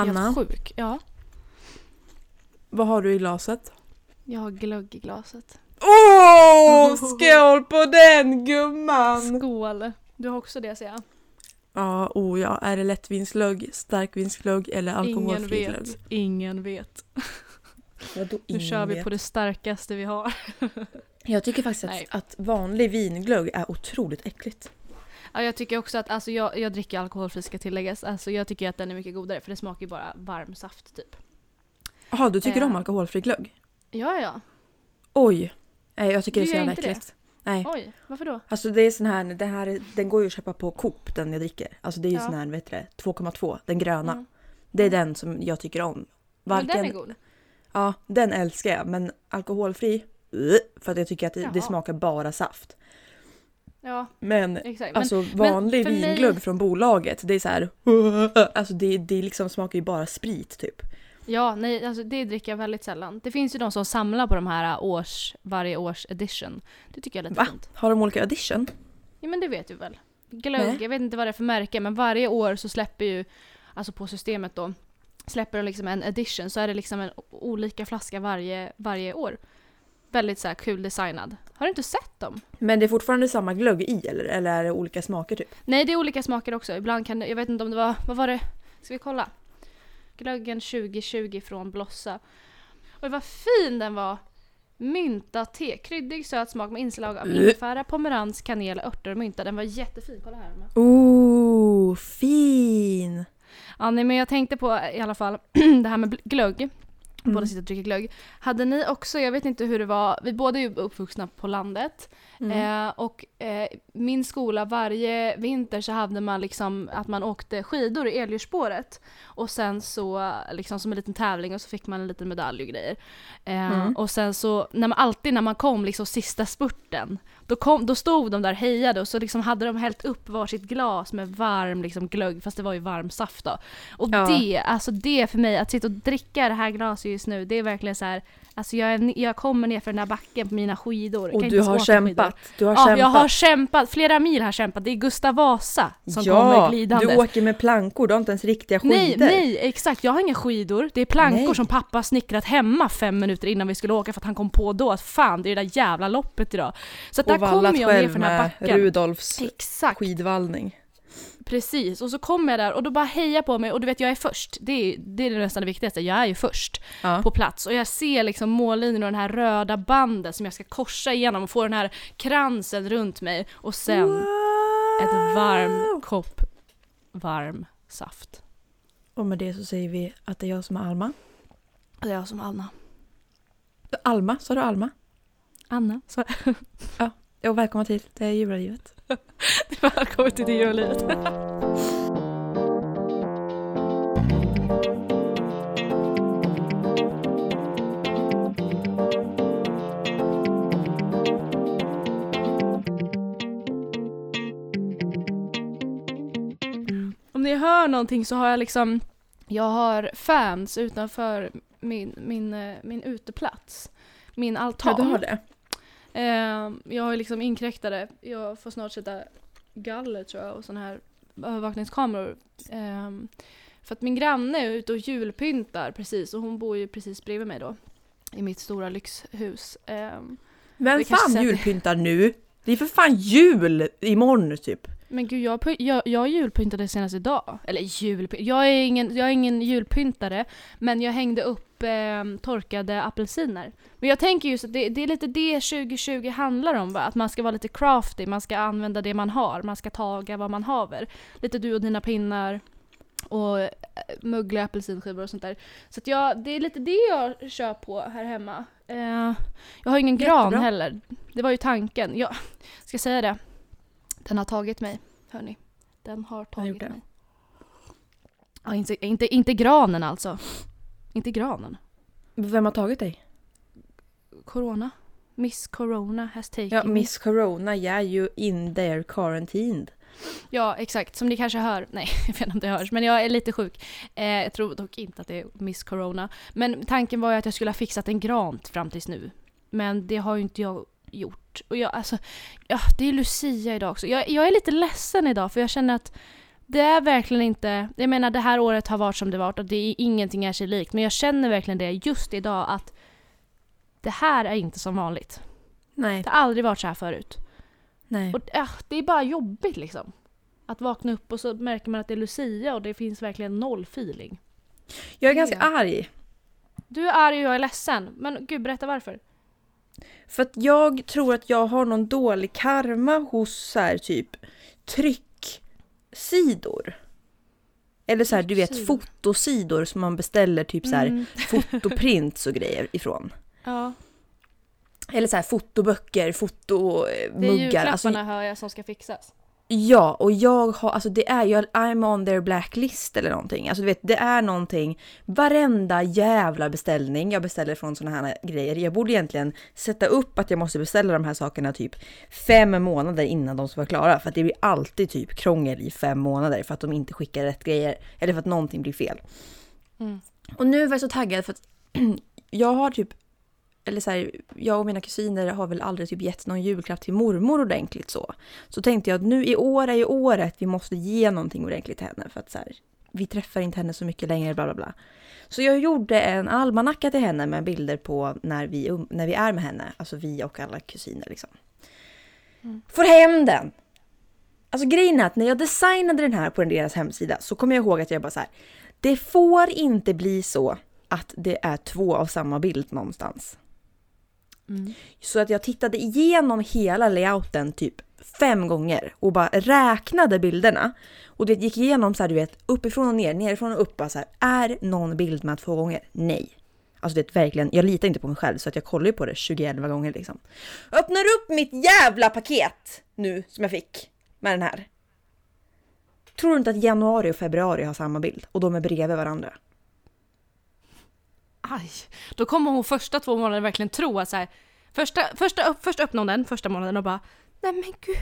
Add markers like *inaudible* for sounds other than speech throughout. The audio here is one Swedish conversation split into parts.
Anna, Helt sjuk. Ja. vad har du i glaset? Jag har glögg i glaset. Åh, *laughs* skål på den gumman! Skål! Du har också det ser jag. Ja, oh ja. Är det lättvinsglögg, starkvinsglögg eller Ingen alkoholfri glögg? vet. Ingen vet. Vadå Nu ingen kör vi vet? på det starkaste vi har. Jag tycker faktiskt att, att vanlig vinglögg är otroligt äckligt. Ja, jag tycker också att, alltså jag, jag dricker alkoholfri ska tilläggas. Alltså jag tycker att den är mycket godare för det smakar ju bara varm saft typ. Jaha, du tycker Eh. om alkoholfri glögg? Ja, ja. Oj! Nej, jag tycker Du det är så jävla inte det? äckligt. Nej. Oj, varför då? Alltså det är sån här, den här, den går ju att köpa på Coop den jag dricker. Alltså det är ju Ja. sån här, vet du det, 2,2, den gröna. Mm. Det är den som jag tycker om. Men den är god. Ja, den älskar jag. Men alkoholfri, för att jag tycker att det, det smakar bara saft. Ja, Men exakt. Men, alltså vanlig för mig- vinglögg från bolaget, det är så här. *laughs* Alltså det, det liksom smakar ju bara sprit typ. ja, nej, alltså det dricker jag väldigt sällan. Det finns ju de som samlar på de här års, varje års edition. Det tycker jag är lite Va? fint. Har de olika edition? Ja men det vet du väl? Glögg, Nej. jag vet inte vad det är för märke men varje år så släpper ju, alltså på systemet då, släpper de liksom en edition så är det liksom en olika flaska varje, varje år. Väldigt så här kul designad. Har du inte sett dem? Men det är fortfarande samma glögg i eller? Eller är det olika smaker typ? Nej det är olika smaker också. Ibland kan det, jag vet inte om det var, vad var det? Ska vi kolla? Glöggen 2020 från Blossa. Oj vad fin den var! Mynta te, kryddig söt smak med inslag av ingefära, pomerans, kanel, örter och mynta. Den var jättefin, kolla här. Oh, fin! Ja, nej, men jag tänkte på i alla fall *clears throat* det här med glögg. Mm. Båda sitter och dricker glögg. Hade ni också, jag vet inte hur det var, vi båda är ju uppvuxna på landet. Mm. Eh, och eh, min skola, varje vinter så hade man liksom att man åkte skidor i Elyrsspåret. Och sen så, liksom som en liten tävling och så fick man en liten medalj och grejer. Eh, Mm. Och sen så, när man, alltid när man kom liksom sista spurten, då, kom, då stod de där hejade och så liksom hade de hällt upp varsitt glas med varm liksom glögg, fast det var ju varm saft då. Och Ja. det, alltså det för mig, att sitta och dricka det här glaset just nu, det är verkligen så här. Alltså jag, är, jag kommer ner för den där backen på mina skidor. Och du har kämpat. Du har Ja, kämpat. jag har kämpat. Flera mil har kämpat. Det är Gustav Vasa som ja, kommer glidande. du åker med plankor, du har inte ens riktiga skidor. Nej, nej, exakt. Jag har inga skidor. Det är plankor Nej. som pappa snickrat hemma fem minuter innan vi skulle åka för att han kom på då att fan, det är det där jävla loppet idag. Så att Och vallat jag själv för den här med. Rudolfs Exakt, skidvallning. precis. Och så kommer jag där och då bara hejar på mig och du vet jag är först. Det är, det är nästan det viktigaste. Jag är ju först Ja. på plats och jag ser liksom mållinjen och den här röda bandet som jag ska korsa igenom och få den här kransen runt mig och sen ett varm kopp varm saft. Och med det så säger vi att det är jag som är Alma. Och det är jag som Anna. Alma, sa du Alma? Anna, så *laughs* Ja, och välkomna till Det julalivet. *laughs* välkommen till det jullivet. Om ni hör någonting så har jag liksom, jag har fans utanför min, min, eh, min uteplats. Min altan. Ja, du har det. Eh, jag har ju liksom inkräktare. Jag får snart sätta galler tror jag och sådana här övervakningskameror. Eh, för att min granne är ute och julpyntar precis och hon bor ju precis bredvid mig då. I mitt stora lyxhus. Eh, Vem fan julpyntar nu? Det är för fan jul imorgon typ. Men gud, jag, jag, jag julpyntade senast idag. Eller julpynt. Jag är ingen, jag är ingen julpyntare. Men jag hängde upp eh, torkade apelsiner. Men jag tänker just att det, det är lite det 2020 handlar om va? Att man ska vara lite crafty, man ska använda det man har. Man ska taga vad man haver. Lite du och dina pinnar. Och eh, muggliga apelsinskivor och sånt där. Så att jag, det är lite det jag kör på här hemma. Eh, jag har ingen gran Jättebra. heller. Det var ju tanken. Jag ska säga det. Den har tagit mig, hörni. Den har tagit mig. Ja, inte, inte, inte granen alltså. Inte granen. Vem har tagit dig? Corona. Miss Corona has taken Ja. Miss Corona, yeah you in there quarantined. Ja, exakt. Som ni kanske hör. Nej, *laughs* jag vet inte om det hörs. Men jag är lite sjuk. Eh, jag tror dock inte att det är Miss Corona. Men tanken var ju att jag skulle ha fixat en gran fram tills nu. Men det har ju inte jag gjort. Och jag, alltså, ja, det är Lucia idag också. Jag, jag är lite ledsen idag för jag känner att det är verkligen inte, jag menar det här året har varit som det varit och det är ingenting är sig likt. Men jag känner verkligen det just idag att det här är inte som vanligt. Nej. Det har aldrig varit så här förut. Nej. Och äh, det är bara jobbigt liksom. Att vakna upp och så märker man att det är Lucia och det finns verkligen noll feeling. Jag är ganska arg. Du är arg och jag är ledsen. Men gud, berätta varför. För att jag tror att jag har någon dålig karma hos så här typ trycksidor. Eller så här, du vet fotosidor som man beställer typ så här Mm. *laughs* fotoprints och grejer ifrån. Ja, Eller så här fotoböcker, det är fotomuggar. julklapparna Alltså, hör jag som ska fixas. Ja, och jag har, alltså det är ju, I'm on their blacklist eller någonting. Alltså du vet, det är någonting, varenda jävla beställning jag beställer från såna här grejer. Jag borde egentligen sätta upp att jag måste beställa de här sakerna typ fem månader innan de ska vara klara. För att det blir alltid typ krångel i fem månader för att de inte skickar rätt grejer. Eller för att någonting blir fel. Mm. Och nu var jag så taggad för att *clears throat* jag har typ, eller så här, jag och mina kusiner har väl aldrig typ gett någon julklapp till mormor ordentligt så. Så tänkte jag att nu i år är ju året vi måste ge någonting ordentligt till henne för att så här, vi träffar inte henne så mycket längre bla bla bla. Så jag gjorde en almanacka till henne med bilder på när vi, um- när vi är med henne, alltså vi och alla kusiner liksom. Mm. Får hem den! Alltså grejen är att när jag designade den här på deras hemsida så kommer jag ihåg att jag bara så här. Det får inte bli så att det är två av samma bild någonstans. Mm. Så att jag tittade igenom hela layouten typ fem gånger och bara räknade bilderna. Och det gick igenom så här, du vet, uppifrån och ner, nerifrån och upp. Bara så här, är någon bild med två gånger? Nej. Alltså det är verkligen, jag litar inte på mig själv så att jag kollar ju på det 21 gånger liksom. Öppnar upp mitt jävla paket nu som jag fick med den här. Tror du inte att januari och februari har samma bild och de är bredvid varandra? Aj, då kommer hon första två månaderna verkligen tro att så här, första, första, först öppnar hon den första månaden och bara Nej men gud,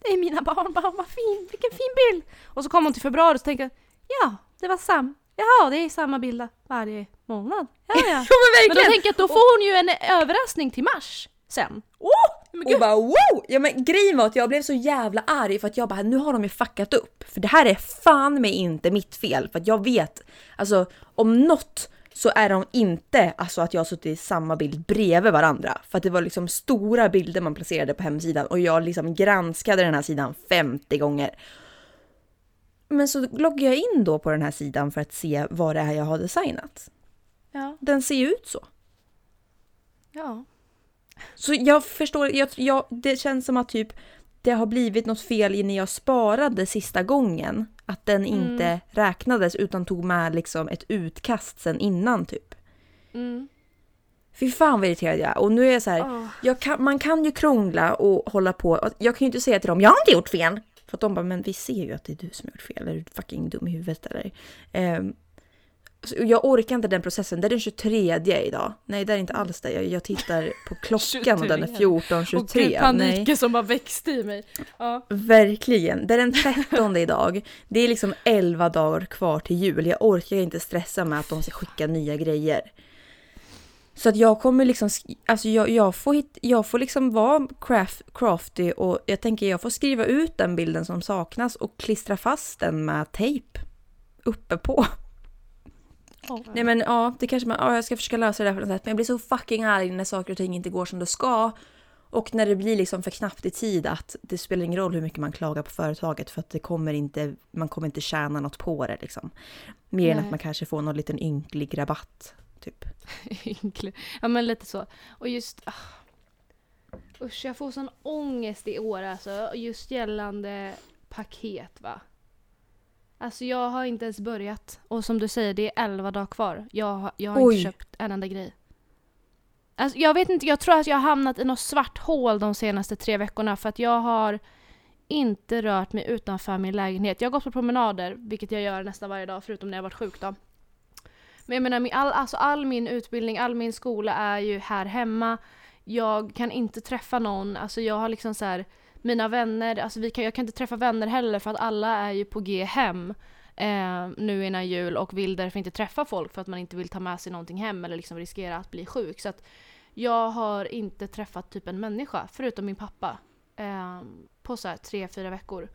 det är mina barnbarn, vad fin, vilken fin bild! Och så kommer hon till februari och tänker ja, det var sam, jaha det är samma bild varje månad. Ja, ja. *laughs* Men Men då tänker jag att då får hon ju en överraskning till mars sen. Åh! men Och bara wow! Ja men grejen var att jag blev så jävla arg för att jag bara nu har de ju fuckat upp. För det här är fan mig inte mitt fel för att jag vet, alltså om något så är de inte alltså att jag har suttit i samma bild bredvid varandra. För att det var liksom stora bilder man placerade på hemsidan och jag liksom granskade den här sidan 50 gånger. Men så loggar jag in då på den här sidan för att se vad det är jag har designat. Ja, Den ser ju ut så. ja. Så jag förstår, jag, jag, det känns som att typ det har blivit något fel i när jag sparade sista gången. Att den inte Mm. räknades utan tog med liksom ett utkast sen innan typ. Mm. Fy fan vad irriterad jag. Och nu är jag så här, Åh. jag kan, man kan ju krångla och hålla på. Jag kan ju inte säga till dem, jag har inte gjort fel. För att de bara, men vi ser ju att det är du som har gjort fel. Är du fucking dum i huvudet eller? Så jag orkar inte den processen. Det är den 23 idag. Nej, det är inte alls det. Jag, jag tittar på *laughs* klockan och den är 23. 14.23. Och gud, Nej. paniken som bara växte i mig. Ja. Verkligen. Det är den *laughs* 13 idag. Det är liksom 11 dagar kvar till jul. Jag orkar inte stressa med att de ska skicka nya grejer. Så att jag kommer liksom, alltså jag, jag, får hit, jag får liksom vara craft, crafty och jag tänker jag får skriva ut den bilden som saknas och klistra fast den med tejp uppe på. Nej men ja, det kanske man, ja jag ska försöka lösa det där på något sätt. Men jag blir så fucking arg när saker och ting inte går som det ska. Och när det blir liksom för knappt i tid att det spelar ingen roll hur mycket man klagar på företaget för att det kommer inte, man kommer inte tjäna något på det liksom. Mer än Nej. att man kanske får någon liten ynklig rabatt. Typ. *laughs* Ynklig. Ja men lite så. Och just... Ah. Usch, jag får sån ångest i år alltså. Just gällande paket va. Alltså jag har inte ens börjat. Och som du säger, det är 11 dagar kvar. Jag, har- jag har Oj. inte köpt en enda grej. Alltså jag vet inte, jag tror att jag har hamnat i något svart hål de senaste tre veckorna för att jag har inte rört mig utanför min lägenhet. Jag har gått på promenader, vilket jag gör nästan varje dag förutom när jag varit sjuk då. Men jag menar, all, alltså all min utbildning, all min skola är ju här hemma. Jag kan inte träffa någon, alltså jag har liksom så här mina vänner, alltså vi kan, jag kan inte träffa vänner heller för att alla är ju på G hem eh, nu innan jul och vill därför inte träffa folk för att man inte vill ta med sig någonting hem eller liksom riskera att bli sjuk. Så att jag har inte träffat typ en människa, förutom min pappa, eh, på så här tre, fyra veckor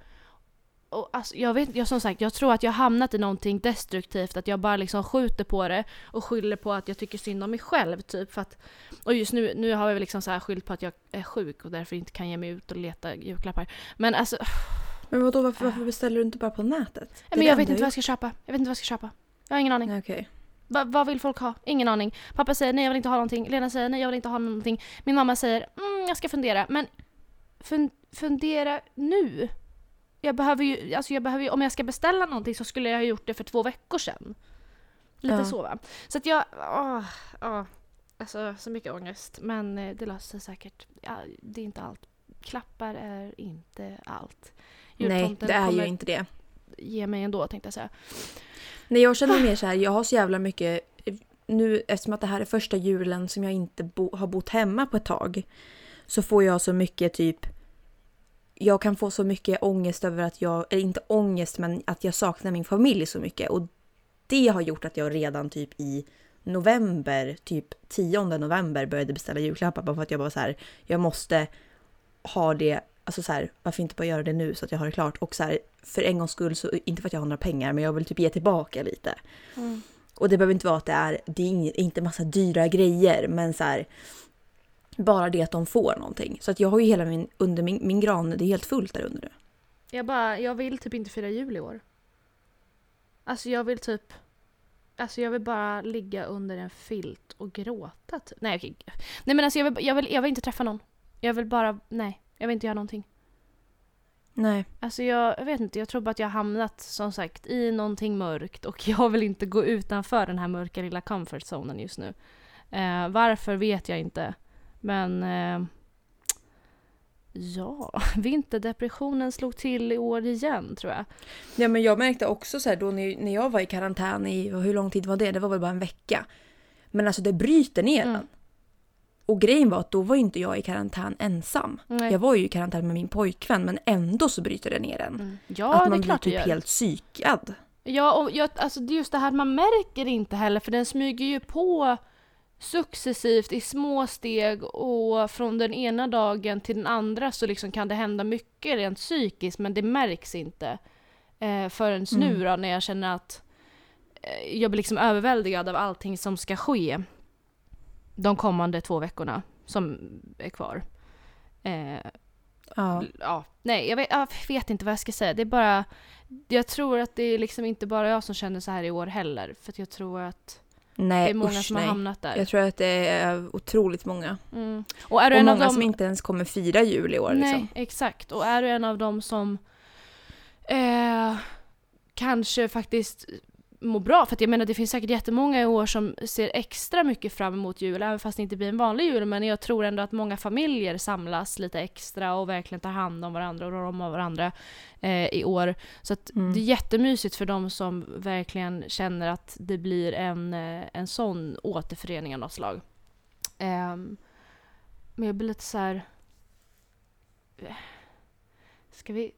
och alltså, jag vet jag som sagt, jag tror att jag hamnat i någonting destruktivt, att jag bara liksom skjuter på det och skyller på att jag tycker synd om mig själv typ för att och just nu, nu har jag liksom så här skyllt på att jag är sjuk och därför inte kan ge mig ut och leta julklappar. Men alltså, Men vadå, varför, varför beställer du inte bara på nätet? Det men jag vet inte vad jag ska köpa. Jag vet inte vad jag ska köpa. Jag har ingen aning. Okej. Va, vad vill folk ha? Ingen aning. Pappa säger nej jag vill inte ha någonting. Lena säger nej jag vill inte ha någonting. Min mamma säger mm, jag ska fundera. Men fun, fundera nu? Jag behöver ju, alltså jag behöver ju, om jag ska beställa någonting så skulle jag ha gjort det för två veckor sedan. Lite Ja. så va. Så att jag, åh, åh. Alltså så mycket ångest. Men eh, det löser sig säkert. Ja, det är inte allt. Klappar är inte allt. Nej, det är ju inte det. ge mig ändå tänkte jag säga. Nej, jag känner mer så här, jag har så jävla mycket... Nu eftersom att det här är första julen som jag inte bo, har bott hemma på ett tag. Så får jag så mycket typ... Jag kan få så mycket ångest över att jag... Eller inte ångest, men att jag saknar min familj så mycket. Och det har gjort att jag redan typ i november, typ 10 november började beställa julklappar. Bara för att jag bara så här, jag måste ha det Alltså så här, varför inte bara göra det nu så att jag har det klart? Och så här, för en gångs skull, så, inte för att jag har några pengar, men jag vill typ ge tillbaka lite. Mm. Och det behöver inte vara att det är, det är inte massa dyra grejer, men så här, bara det att de får någonting. Så att jag har ju hela min, under min, min gran, det är helt fullt där under nu. Jag bara, jag vill typ inte fira jul i år. Alltså jag vill typ... Alltså jag vill bara ligga under en filt och gråta typ. Nej okej. Nej men alltså jag vill, jag, vill, jag vill inte träffa någon. Jag vill bara, nej. Jag vill inte göra någonting. Nej. Alltså jag, jag vet inte, jag tror bara att jag har hamnat som sagt i någonting mörkt och *laughs* jag vill inte gå utanför den här mörka lilla comfort zonen just nu. Eh, varför vet jag inte. Men eh, ja, *laughs* vinterdepressionen slog till i år igen tror jag. Ja men jag märkte också så här då när, jag var i karantän i, hur lång tid var det? Det var väl bara en vecka. Men alltså det bryter ner Mm. en. Och grejen var att då var inte jag i karantän ensam. Nej. Jag var ju i karantän med min pojkvän men ändå så bryter det ner en. Mm. Ja, att det man är blir klart det typ helt psykad. Ja, och jag, alltså det är just det här att man märker inte heller för den smyger ju på successivt i små steg och från den ena dagen till den andra så liksom kan det hända mycket rent psykiskt men det märks inte eh, förrän nu Mm. då när jag känner att eh, jag blir liksom överväldigad av allting som ska ske de kommande två veckorna som är kvar. Eh, Ja. ja, nej, jag vet, jag vet inte vad jag ska säga. Det är bara... Jag tror att det är liksom inte bara jag som känner så här i år heller. För jag tror att Nej det är många usch, som nej. har hamnat där. Jag tror att det är otroligt många. Mm. Och är du Och en av många dem... som inte ens kommer fira jul i år. Nej, Liksom. exakt. Och är du en av dem som eh, kanske faktiskt mår bra. För jag menar det finns säkert jättemånga i år som ser extra mycket fram emot jul. Även fast det inte blir en vanlig jul. Men jag tror ändå att många familjer samlas lite extra och verkligen tar hand om varandra och rår om varandra eh, i år. Så Mm. det är jättemysigt för de som verkligen känner att det blir en, eh, en sån återförening av något slag. Ehm, men jag blir lite så här. eh, Ska vi...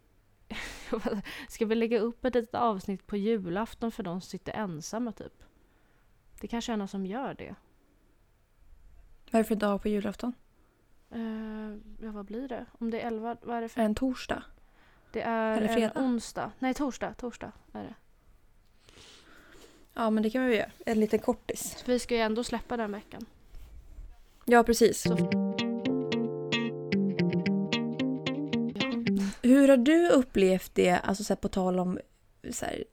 *laughs* Ska vi lägga upp ett litet avsnitt på julafton för de som sitter ensamma typ? Det kanske är någon som gör det. Vad är det för dag på julafton? Eh, ja, vad blir det? Om det är 11, vad är det för? En torsdag? Det är eller en fredag? onsdag. Nej, torsdag. Torsdag är det. Ja men det kan vi göra. En liten kortis. Så vi ska ju ändå släppa den veckan. Ja precis. Så- har du upplevt det, alltså så här, på tal om så här,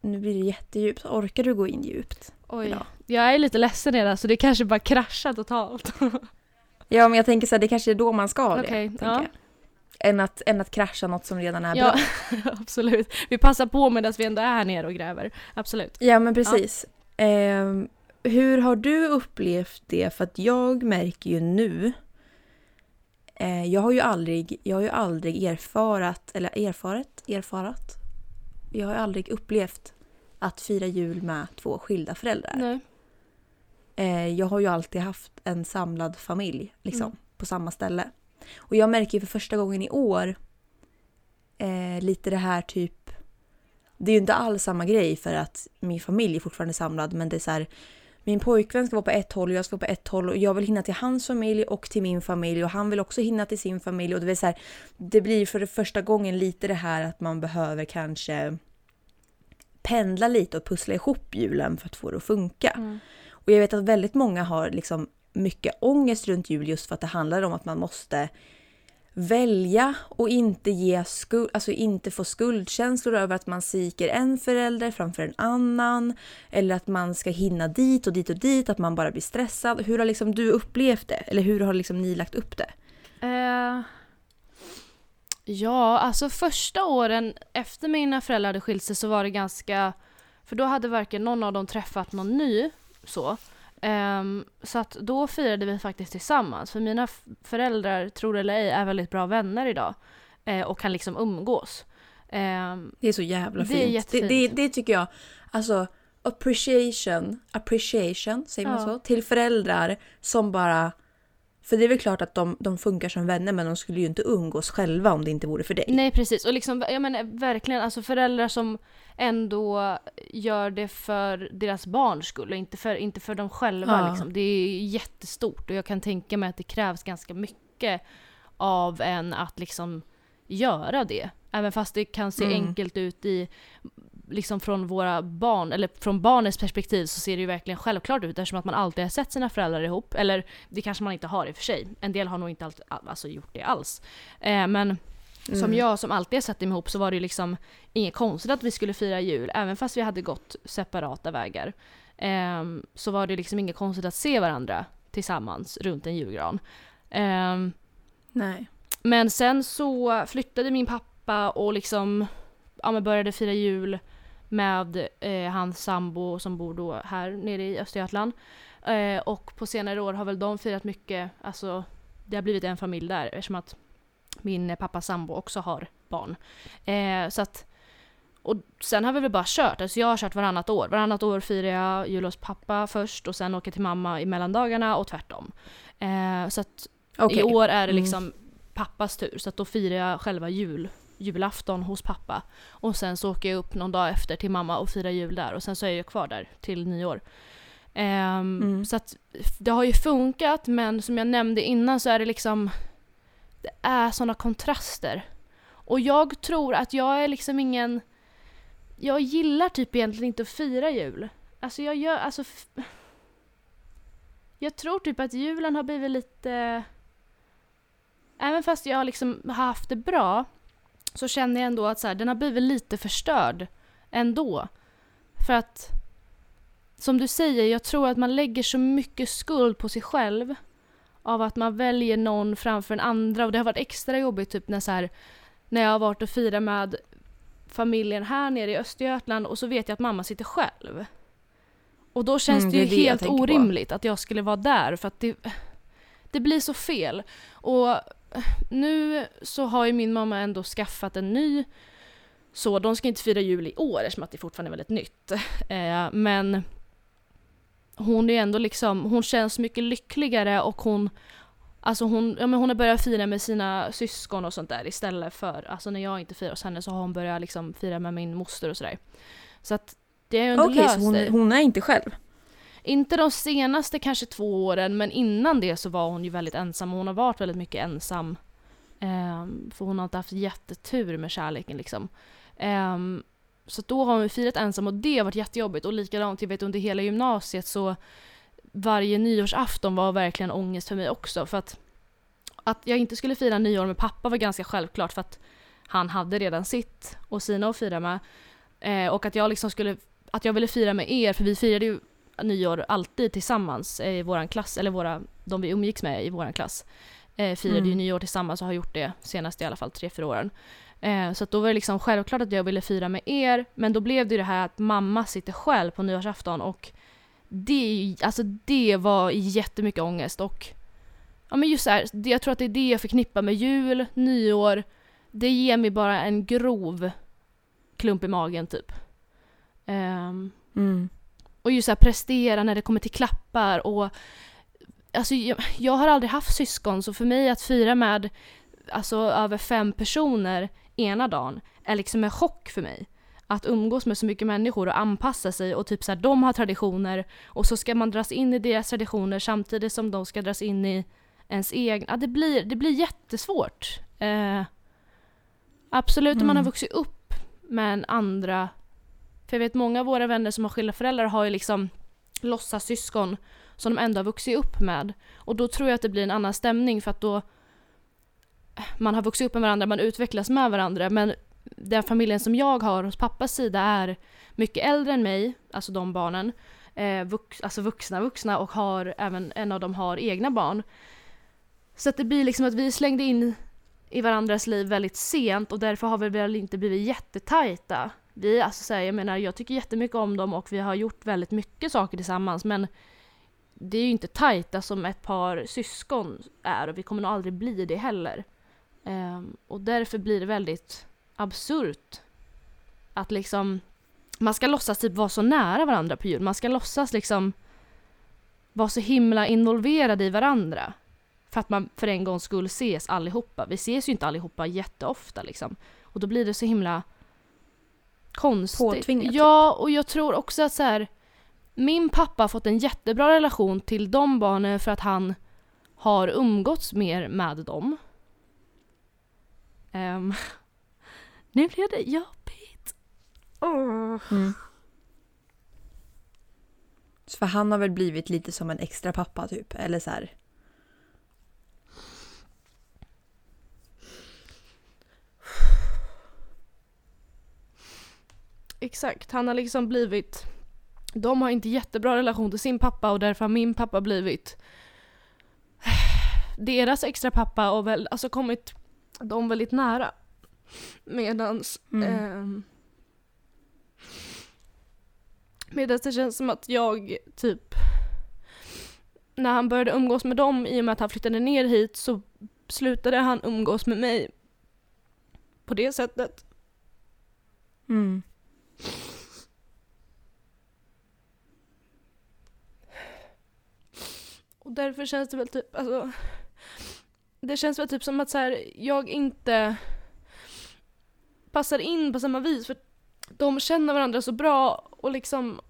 nu blir det jättedjupt. Orkar du gå in djupt? Oj. Idag. Jag är lite ledsen redan så det kanske bara kraschar totalt. *laughs* Ja men jag tänker så här, det kanske är då man ska ha det. Tänker ja. jag. Än, att, än att krascha något som redan är Ja, bra. *laughs* absolut. Vi passar på medan vi ändå är här nere och gräver. Absolut. Ja men precis. Ehm, hur har du upplevt det? För att jag märker ju nu eh, jag har ju aldrig, jag har ju aldrig erfarat, eller erfaret, erfarat. Jag har ju aldrig upplevt att fira jul med två skilda föräldrar. Nej. Eh, jag har ju alltid haft en samlad familj liksom, Mm. på samma ställe. Och jag märker för första gången i år eh, lite det här typ... Det är ju inte alls samma grej för att min familj är fortfarande samlad men det är så här... min pojkvän ska vara på ett håll och jag ska vara på ett håll och jag vill hinna till hans familj och till min familj och han vill också hinna till sin familj och det, vill så här, det blir för det första gången lite det här att man behöver kanske pendla lite och pussla ihop julen för att få det att funka. Mm. Och jag vet att väldigt många har liksom mycket ångest runt jul just för att det handlar om att man måste välja och inte ge skuld, alltså inte få skuldkänslor över att man sviker en förälder framför en annan. Eller att man ska hinna dit och dit och dit, att man bara blir stressad. Hur har liksom du upplevt det? Eller hur har liksom ni lagt upp det? Uh, ja, alltså första åren efter mina föräldrar hade skilt sig så var det ganska... För då hade varken någon av dem träffat någon ny så. Ehm, så att då firade vi faktiskt tillsammans. För mina föräldrar, tror det eller ej, är väldigt bra vänner idag. Eh, och kan liksom umgås. Ehm, Det är så jävla Det fint. är Det, det, det tycker jag, alltså appreciation, appreciation, säger man Ja. så? Till föräldrar som bara... För det är väl klart att de, de funkar som vänner men de skulle ju inte umgås själva om det inte vore för dig. Nej precis, och liksom, jag menar verkligen alltså föräldrar som ändå gör det för deras barns skull och inte för, inte för dem själva. Ja. Liksom. Det är jättestort och jag kan tänka mig att det krävs ganska mycket av en att liksom göra det. Även fast det kan se Mm. enkelt ut i liksom från våra barn, eller från barnets perspektiv så ser det ju verkligen självklart ut eftersom att man alltid har sett sina föräldrar ihop. Eller det kanske man inte har i och för sig. En del har nog inte alltid, alltså, gjort det alls. Eh, men som Mm. jag som alltid har sett dem ihop så var det ju liksom inget konstigt att vi skulle fira jul, även fast vi hade gått separata vägar. Ehm, så var det liksom inget konstigt att se varandra tillsammans runt en julgran. Ehm, Nej. men sen så flyttade min pappa och liksom ja, började fira jul med eh, hans sambo som bor då här nere i Östergötland. Eh, och på senare år har väl de firat mycket, alltså det har blivit en familj där eftersom att min pappas sambo också har barn. Eh, så att, och sen har vi väl bara kört, alltså jag har kört varannat år. Varannat år firar jag jul hos pappa först och sen åker till mamma i mellandagarna och tvärtom. Eh, så att Okej. i år är det Mm. liksom pappas tur, så att då firar jag själva jul, julafton hos pappa. Och sen så åker jag upp någon dag efter till mamma och firar jul där och sen så är jag kvar där till nyår. Ehm, Mm. Så att det har ju funkat men som jag nämnde innan så är det liksom det är sådana kontraster. Och jag tror att jag är liksom ingen jag gillar typ egentligen inte att fira jul. Alltså jag gör, alltså jag tror typ att julen har blivit lite Även fast jag liksom har haft det bra så känner jag ändå att så här, den har blivit lite förstörd ändå. För att som du säger, jag tror att man lägger så mycket skuld på sig själv av att man väljer någon framför en andra och det har varit extra jobbigt typ när, så här, när jag har varit och firat med familjen här nere i Östergötland och så vet jag att mamma sitter själv. Och då känns Mm, det det ju det helt tänker på. orimligt att jag skulle vara där för att det, det blir så fel. Och nu så har ju min mamma ändå skaffat en ny så de ska inte fira jul i år eftersom att det fortfarande är väldigt nytt. Eh, men hon är ändå liksom, hon känns mycket lyckligare och hon Alltså hon, ja men hon har börjat fira med sina syskon och sånt där istället för, alltså när jag inte firar hos henne så har hon börjat liksom fira med min moster och sådär. Så att det har ju ändå Okej, löst så hon, hon är inte själv? Inte de senaste kanske två åren men innan det så var hon ju väldigt ensam och hon har varit väldigt mycket ensam. Um, för hon har inte haft jättetur med kärleken liksom. Um, så då har hon firat ensam och det har varit jättejobbigt och likadant jag vet under hela gymnasiet så varje nyårsafton var verkligen ångest för mig också för att att jag inte skulle fira nyår med pappa var ganska självklart för att han hade redan sitt och sina att fira med. Eh, och att jag liksom skulle, att jag ville fira med er för vi firade ju nyår alltid tillsammans i våran klass, eller våra, de vi umgicks med i våran klass. Eh, firade ju Mm. nyår tillsammans och har gjort det senast i alla fall tre, fyra åren. Eh, så då var det liksom självklart att jag ville fira med er, men då blev det ju det här att mamma sitter själv på nyårsafton och det, ju- alltså det var jättemycket ångest och ja men just så här, det, jag tror att det är det jag förknippar med jul, nyår, det ger mig bara en grov klump i magen typ. Ehm, Mm. Och just så här prestera när det kommer till klappar och Alltså jag, jag har aldrig haft syskon så för mig att fira med alltså över fem personer ena dagen är liksom en chock för mig. att umgås med så mycket människor och anpassa sig och typ så här, de har traditioner och så ska man dras in i deras traditioner samtidigt som de ska dras in i ens egna. Ja, det, blir, det blir jättesvårt. Eh, absolut om man har Mm. vuxit upp med en andra för jag vet många av våra vänner som har skilda föräldrar har ju liksom låtsassyskon som de ändå har vuxit upp med. Och då tror jag att det blir en annan stämning för att då man har vuxit upp med varandra, man utvecklas med varandra. Men den familjen som jag har hos pappas sida är mycket äldre än mig, alltså de barnen. Eh, vux, alltså vuxna vuxna och har även en av dem har egna barn. Så att det blir liksom att vi slängde in i varandras liv väldigt sent och därför har vi väl inte blivit jättetajta. Vi, alltså så här, jag menar, jag tycker jättemycket om dem och vi har gjort väldigt mycket saker tillsammans men det är ju inte tajta som ett par syskon är och vi kommer nog aldrig bli det heller. Um, och därför blir det väldigt absurt att liksom man ska låtsas typ vara så nära varandra på jul. Man ska låtsas liksom vara så himla involverade i varandra. För att man för en gångs skull ses allihopa. Vi ses ju inte allihopa jätteofta liksom. Och då blir det så himla konstigt. Påtvingat, typ. Ja, och jag tror också att så här, min pappa har fått en jättebra relation till de barnen för att han har umgåtts mer med dem. Ehm, *laughs* nu blev det jobbigt. Åh. Mm. Så för han har väl blivit lite som en extra pappa typ, eller så här. Exakt, han har liksom blivit... De har inte jättebra relation till sin pappa och därför har min pappa blivit *sighs* deras extra pappa och väl, alltså kommit dem väldigt nära. Medans... Mm. ehm, medans det känns som att jag typ... När han började umgås med dem i och med att han flyttade ner hit så slutade han umgås med mig på det sättet. Mm. Och därför känns det väl typ, alltså Det känns väl typ som att så här, jag inte passar in på samma vis för de känner varandra så bra och liksom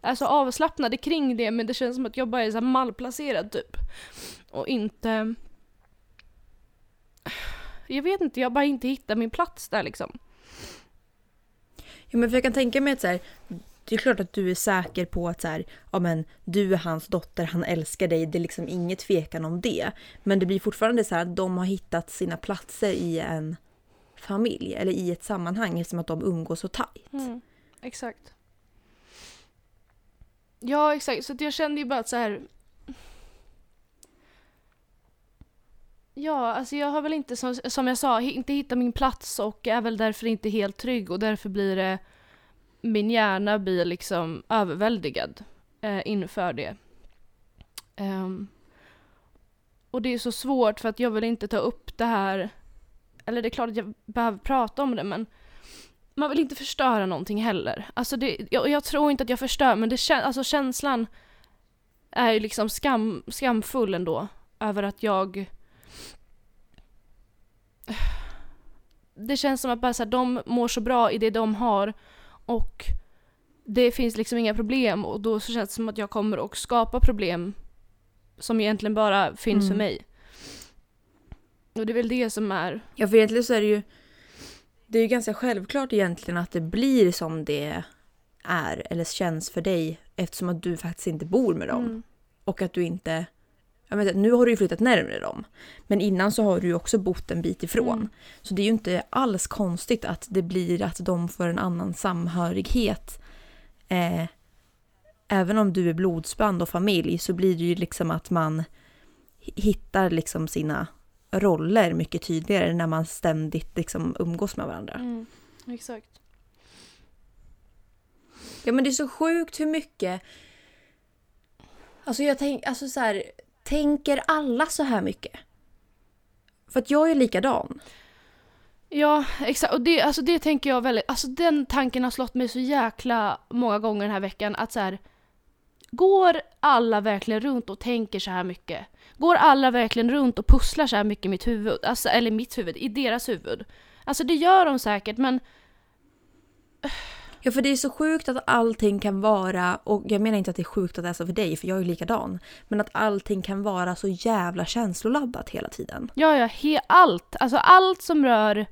är så avslappnade kring det men det känns som att jag bara är så malplacerad typ. Och inte Jag vet inte, jag bara inte hittar min plats där liksom. Ja, men för jag kan tänka mig att så här, det är klart att du är säker på att så här, ja, men, du är hans dotter, han älskar dig, det är liksom inget tvekan om det. Men det blir fortfarande så här att de har hittat sina platser i en familj eller i ett sammanhang eftersom att de umgås så tajt. Mm, exakt. Ja, exakt. Så jag kände ju bara att så här. Ja, alltså jag har väl inte som, som jag sa, inte hittat min plats och är väl därför inte helt trygg och därför blir det min hjärna blir liksom överväldigad eh, inför det. Um, och det är så svårt för att jag vill inte ta upp det här, eller det är klart att jag behöver prata om det men man vill inte förstöra någonting heller. Alltså det, jag, jag tror inte att jag förstör men det, alltså känslan är ju liksom skam, skamfull ändå över att jag det känns som att bara så här, de mår så bra i det de har och det finns liksom inga problem och då så känns det som att jag kommer att skapa problem som egentligen bara finns Mm. för mig. Och det är väl det som är... Ja, för egentligen så är det ju det är ju ganska självklart egentligen att det blir som det är eller känns för dig eftersom att du faktiskt inte bor med dem. Mm. Och att du inte... Vet, inte, nu har du ju flyttat närmare dem. Men innan så har du ju också bott en bit ifrån. Mm. Så det är ju inte alls konstigt att det blir att de får en annan samhörighet. Eh, även om du är blodsband och familj så blir det ju liksom att man hittar liksom sina roller mycket tydligare när man ständigt liksom umgås med varandra. Mm. Exakt. Ja men det är så sjukt hur mycket... Alltså jag tänk, alltså så här, tänker alla så här mycket? För att jag är likadan. Ja, exakt. Och det, alltså det tänker jag väldigt, alltså den tanken har slått mig så jäkla många gånger den här veckan att så här, Går alla verkligen runt och tänker så här mycket? Går alla verkligen runt och pusslar så här mycket i mitt huvud? Alltså, eller mitt huvud, i deras huvud? Alltså det gör de säkert men Ja för det är så sjukt att allting kan vara, och jag menar inte att det är sjukt att det är så för dig för jag är ju likadan. Men att allting kan vara så jävla känsloladdat hela tiden. Ja, ja, he- allt. Alltså allt som rör...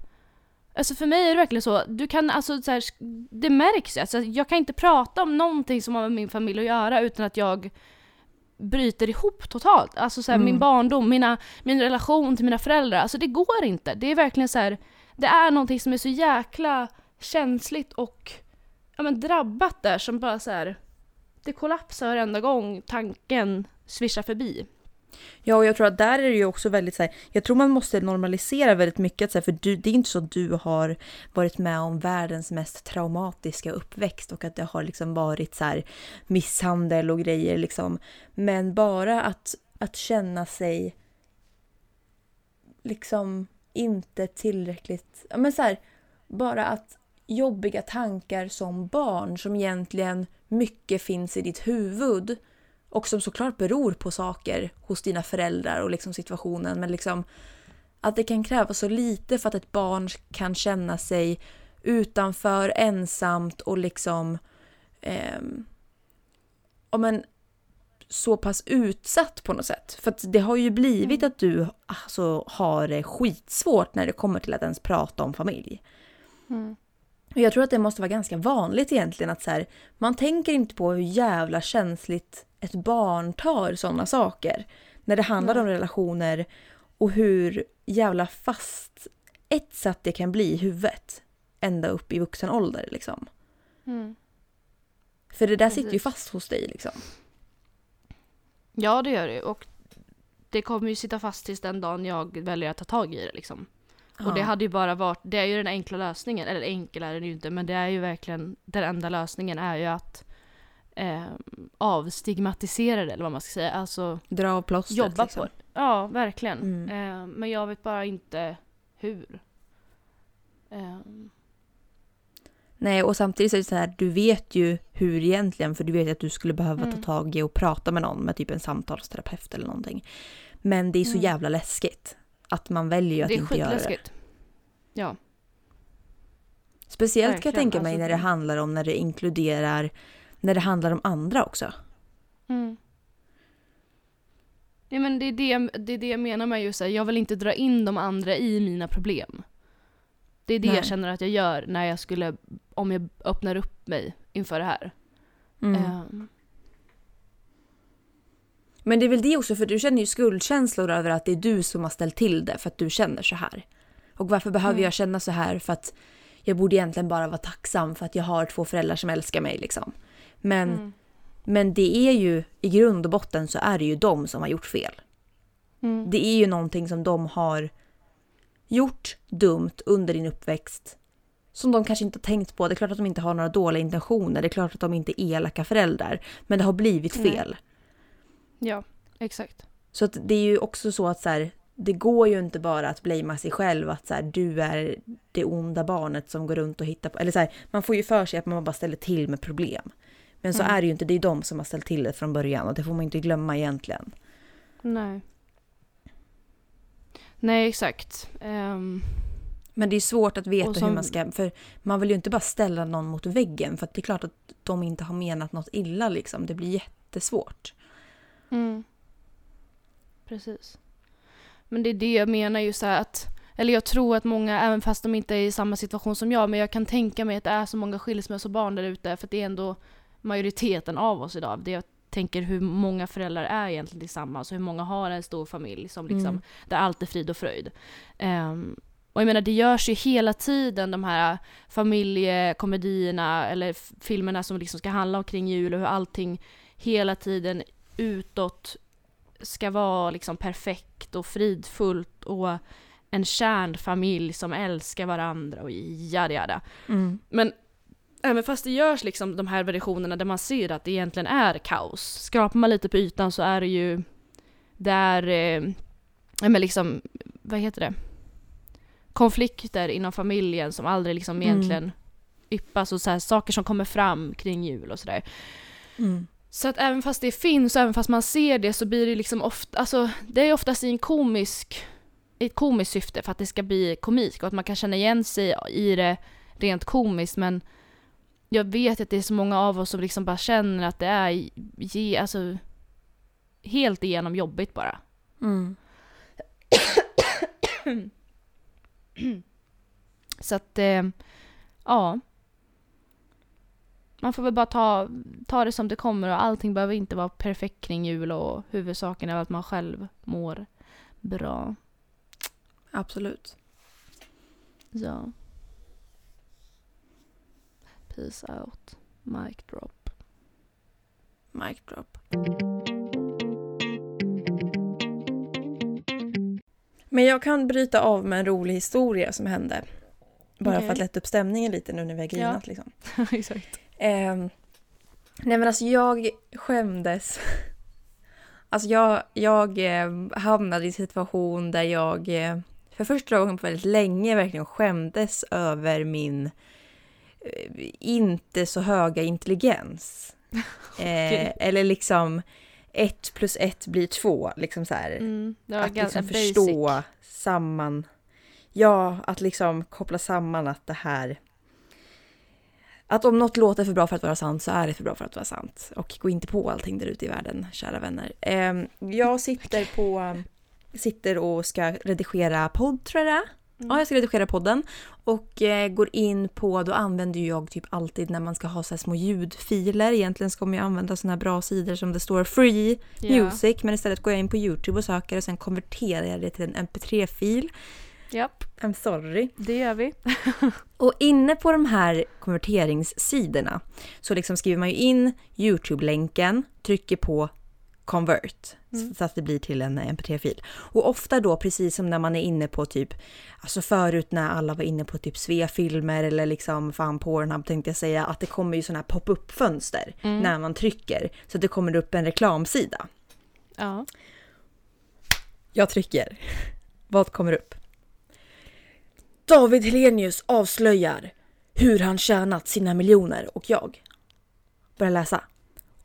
Alltså för mig är det verkligen så, du kan alltså så här, det märks ju. Alltså jag kan inte prata om någonting som har med min familj att göra utan att jag bryter ihop totalt. Alltså så här, Mm. min barndom, mina, min relation till mina föräldrar. Alltså det går inte. Det är verkligen så här, det är någonting som är så jäkla känsligt och ja, men drabbat där som bara så här, det kollapsar varenda gång tanken svischar förbi. Ja och jag tror att där är det ju också väldigt så här, jag tror man måste normalisera väldigt mycket så här, för du, det är inte så att du har varit med om världens mest traumatiska uppväxt och att det har liksom varit så här misshandel och grejer liksom. Men bara att, att känna sig liksom inte tillräckligt, ja men så här, bara att jobbiga tankar som barn som egentligen mycket finns i ditt huvud och som såklart beror på saker hos dina föräldrar och liksom situationen. Men liksom att det kan kräva så lite för att ett barn kan känna sig utanför, ensamt och liksom ehm, ja, men, så pass utsatt på något sätt. För det har ju blivit att du alltså, har det skitsvårt när det kommer till att ens prata om familj. Och jag tror att det måste vara ganska vanligt egentligen att så här, man tänker inte på hur jävla känsligt ett barn tar sådana saker. När det handlar om relationer och hur jävla fast etsat det kan bli i huvudet. Ända upp i vuxen ålder liksom. Mm. För det där sitter ju fast hos dig liksom. Ja, det gör det. Och det kommer ju sitta fast tills den dagen jag väljer att ta tag i det liksom. Och det hade ju bara varit, det är ju den enkla lösningen, eller enkel är den ju inte, men det är ju verkligen, den enda lösningen är ju att eh, avstigmatisera det, eller vad man ska säga. Alltså Dra av plåstret jobba liksom. på det. Ja, verkligen. Mm. Eh, men jag vet bara inte hur. Eh, Nej, och samtidigt så är det så här, du vet ju hur egentligen, för du vet att du skulle behöva Mm. ta tag i och prata med någon, med typ en samtalsterapeut eller någonting. Men det är så Mm. jävla läskigt att man väljer att det är inte göra det. skitläskigt. Ja. Speciellt kan jag Verkligen, tänka mig alltså när det det- handlar om när det inkluderar, när det handlar om andra också. Mm. Ja, men det, är det, det är det jag menar med just här, jag vill inte dra in de andra i mina problem. Det är det Nej. jag känner att jag gör när jag skulle, om jag öppnar upp mig inför det här. Mm. Ehm, Men det är väl det också, för du känner ju skuldkänslor över att det är du som har ställt till det för att du känner så här. Och varför behöver Mm. jag känna så här? För att jag borde egentligen bara vara tacksam för att jag har två föräldrar som älskar mig liksom. Men, mm. men det är ju, i grund och botten så är det ju de som har gjort fel. Mm. Det är ju någonting som de har gjort dumt under din uppväxt. Som de kanske inte har tänkt på. Det är klart att de inte har några dåliga intentioner. Det är klart att de inte är elaka föräldrar. Men det har blivit fel. Ja, exakt. Så att det är ju också så att så här, det går ju inte bara att blamea sig själv att så här, du är det onda barnet som går runt och hittar på... Eller så här, man får ju för sig att man bara ställer till med problem. Men så Mm. är det ju inte, det är de som har ställt till det från början och det får man inte glömma egentligen. Nej. Nej, exakt. Ehm, Men det är svårt att veta Och hur som- man ska... För man vill ju inte bara ställa någon mot väggen för att det är klart att de inte har menat något illa liksom. Det blir jättesvårt. Mm. Precis. Men det är det jag menar ju så här att, eller jag tror att många, även fast de inte är i samma situation som jag, men jag kan tänka mig att det är så många skilsmässobarn där ute, för det är ändå majoriteten av oss idag. Det jag tänker hur många föräldrar är egentligen tillsammans och hur många har en stor familj som liksom, Mm. där allt är frid och fröjd. Ehm, och jag menar det görs ju hela tiden de här familjekomedierna eller filmerna som liksom ska handla omkring jul och hur allting hela tiden utåt ska vara liksom perfekt och fridfullt och en kärnfamilj som älskar varandra och jada jada. Mm. Men även fast det görs liksom de här versionerna där man ser att det egentligen är kaos, skrapar man lite på ytan så är det ju där, eh, men liksom, vad heter det? Konflikter inom familjen som aldrig liksom Mm. egentligen yppas och så här, saker som kommer fram kring jul och sådär. Mm. Så att även fast det finns och även fast man ser det så blir det liksom ofta, alltså det är oftast i en komisk, i ett komiskt syfte för att det ska bli komik och att man kan känna igen sig i det rent komiskt men jag vet att det är så många av oss som liksom bara känner att det är ge, alltså, helt igenom jobbigt bara. Mm. Så att, eh, ja. Man får väl bara ta, ta det som det kommer och allting behöver inte vara perfekt kring jul och huvudsaken är att man själv mår bra. Absolut. Ja. Peace out. Mic drop. Mic drop. Men jag kan bryta av med en rolig historia som hände. Bara Okej. för att lätta upp stämningen lite nu när vi har grinat. Liksom. *laughs* Exakt. Eh, nej men alltså jag skämdes. *laughs* Alltså jag, jag eh, hamnade i en situation där jag eh, för första gången på väldigt länge verkligen skämdes över min eh, inte så höga intelligens. *laughs* Eh, Okej. Eller liksom ett plus ett blir två. Liksom så här. Mm, att liksom basic. förstå samman. Ja, att liksom koppla samman att det här... Att om något låter för bra för att vara sant så är det för bra för att vara sant. Och gå inte på allting där ute i världen, kära vänner. Ehm, jag sitter på... Sitter och ska redigera podd tror jag. Mm. Ja, jag ska redigera podden. Och eh, går in på, då använder ju jag typ alltid när man ska ha så små ljudfiler. Egentligen ska man ju använda såna här bra sidor som det står free Ja. music. Men istället går jag in på YouTube och söker och sen konverterar jag det till en mp3-fil. Japp, I'm sorry. det gör vi. *laughs* Och inne på de här konverteringssidorna så liksom skriver man ju in YouTube-länken, trycker på convert Mm. så att det blir till en mp3-fil. Och ofta då precis som när man är inne på typ, alltså förut när alla var inne på typ Svea-filmer eller liksom fan Pornhub tänkte jag säga, att det kommer ju sådana här pop-up-fönster Mm. när man trycker så att det kommer upp en reklamsida. Ja. Jag trycker. Vad kommer upp? David Helenius avslöjar hur han tjänat sina miljoner och jag börjar läsa.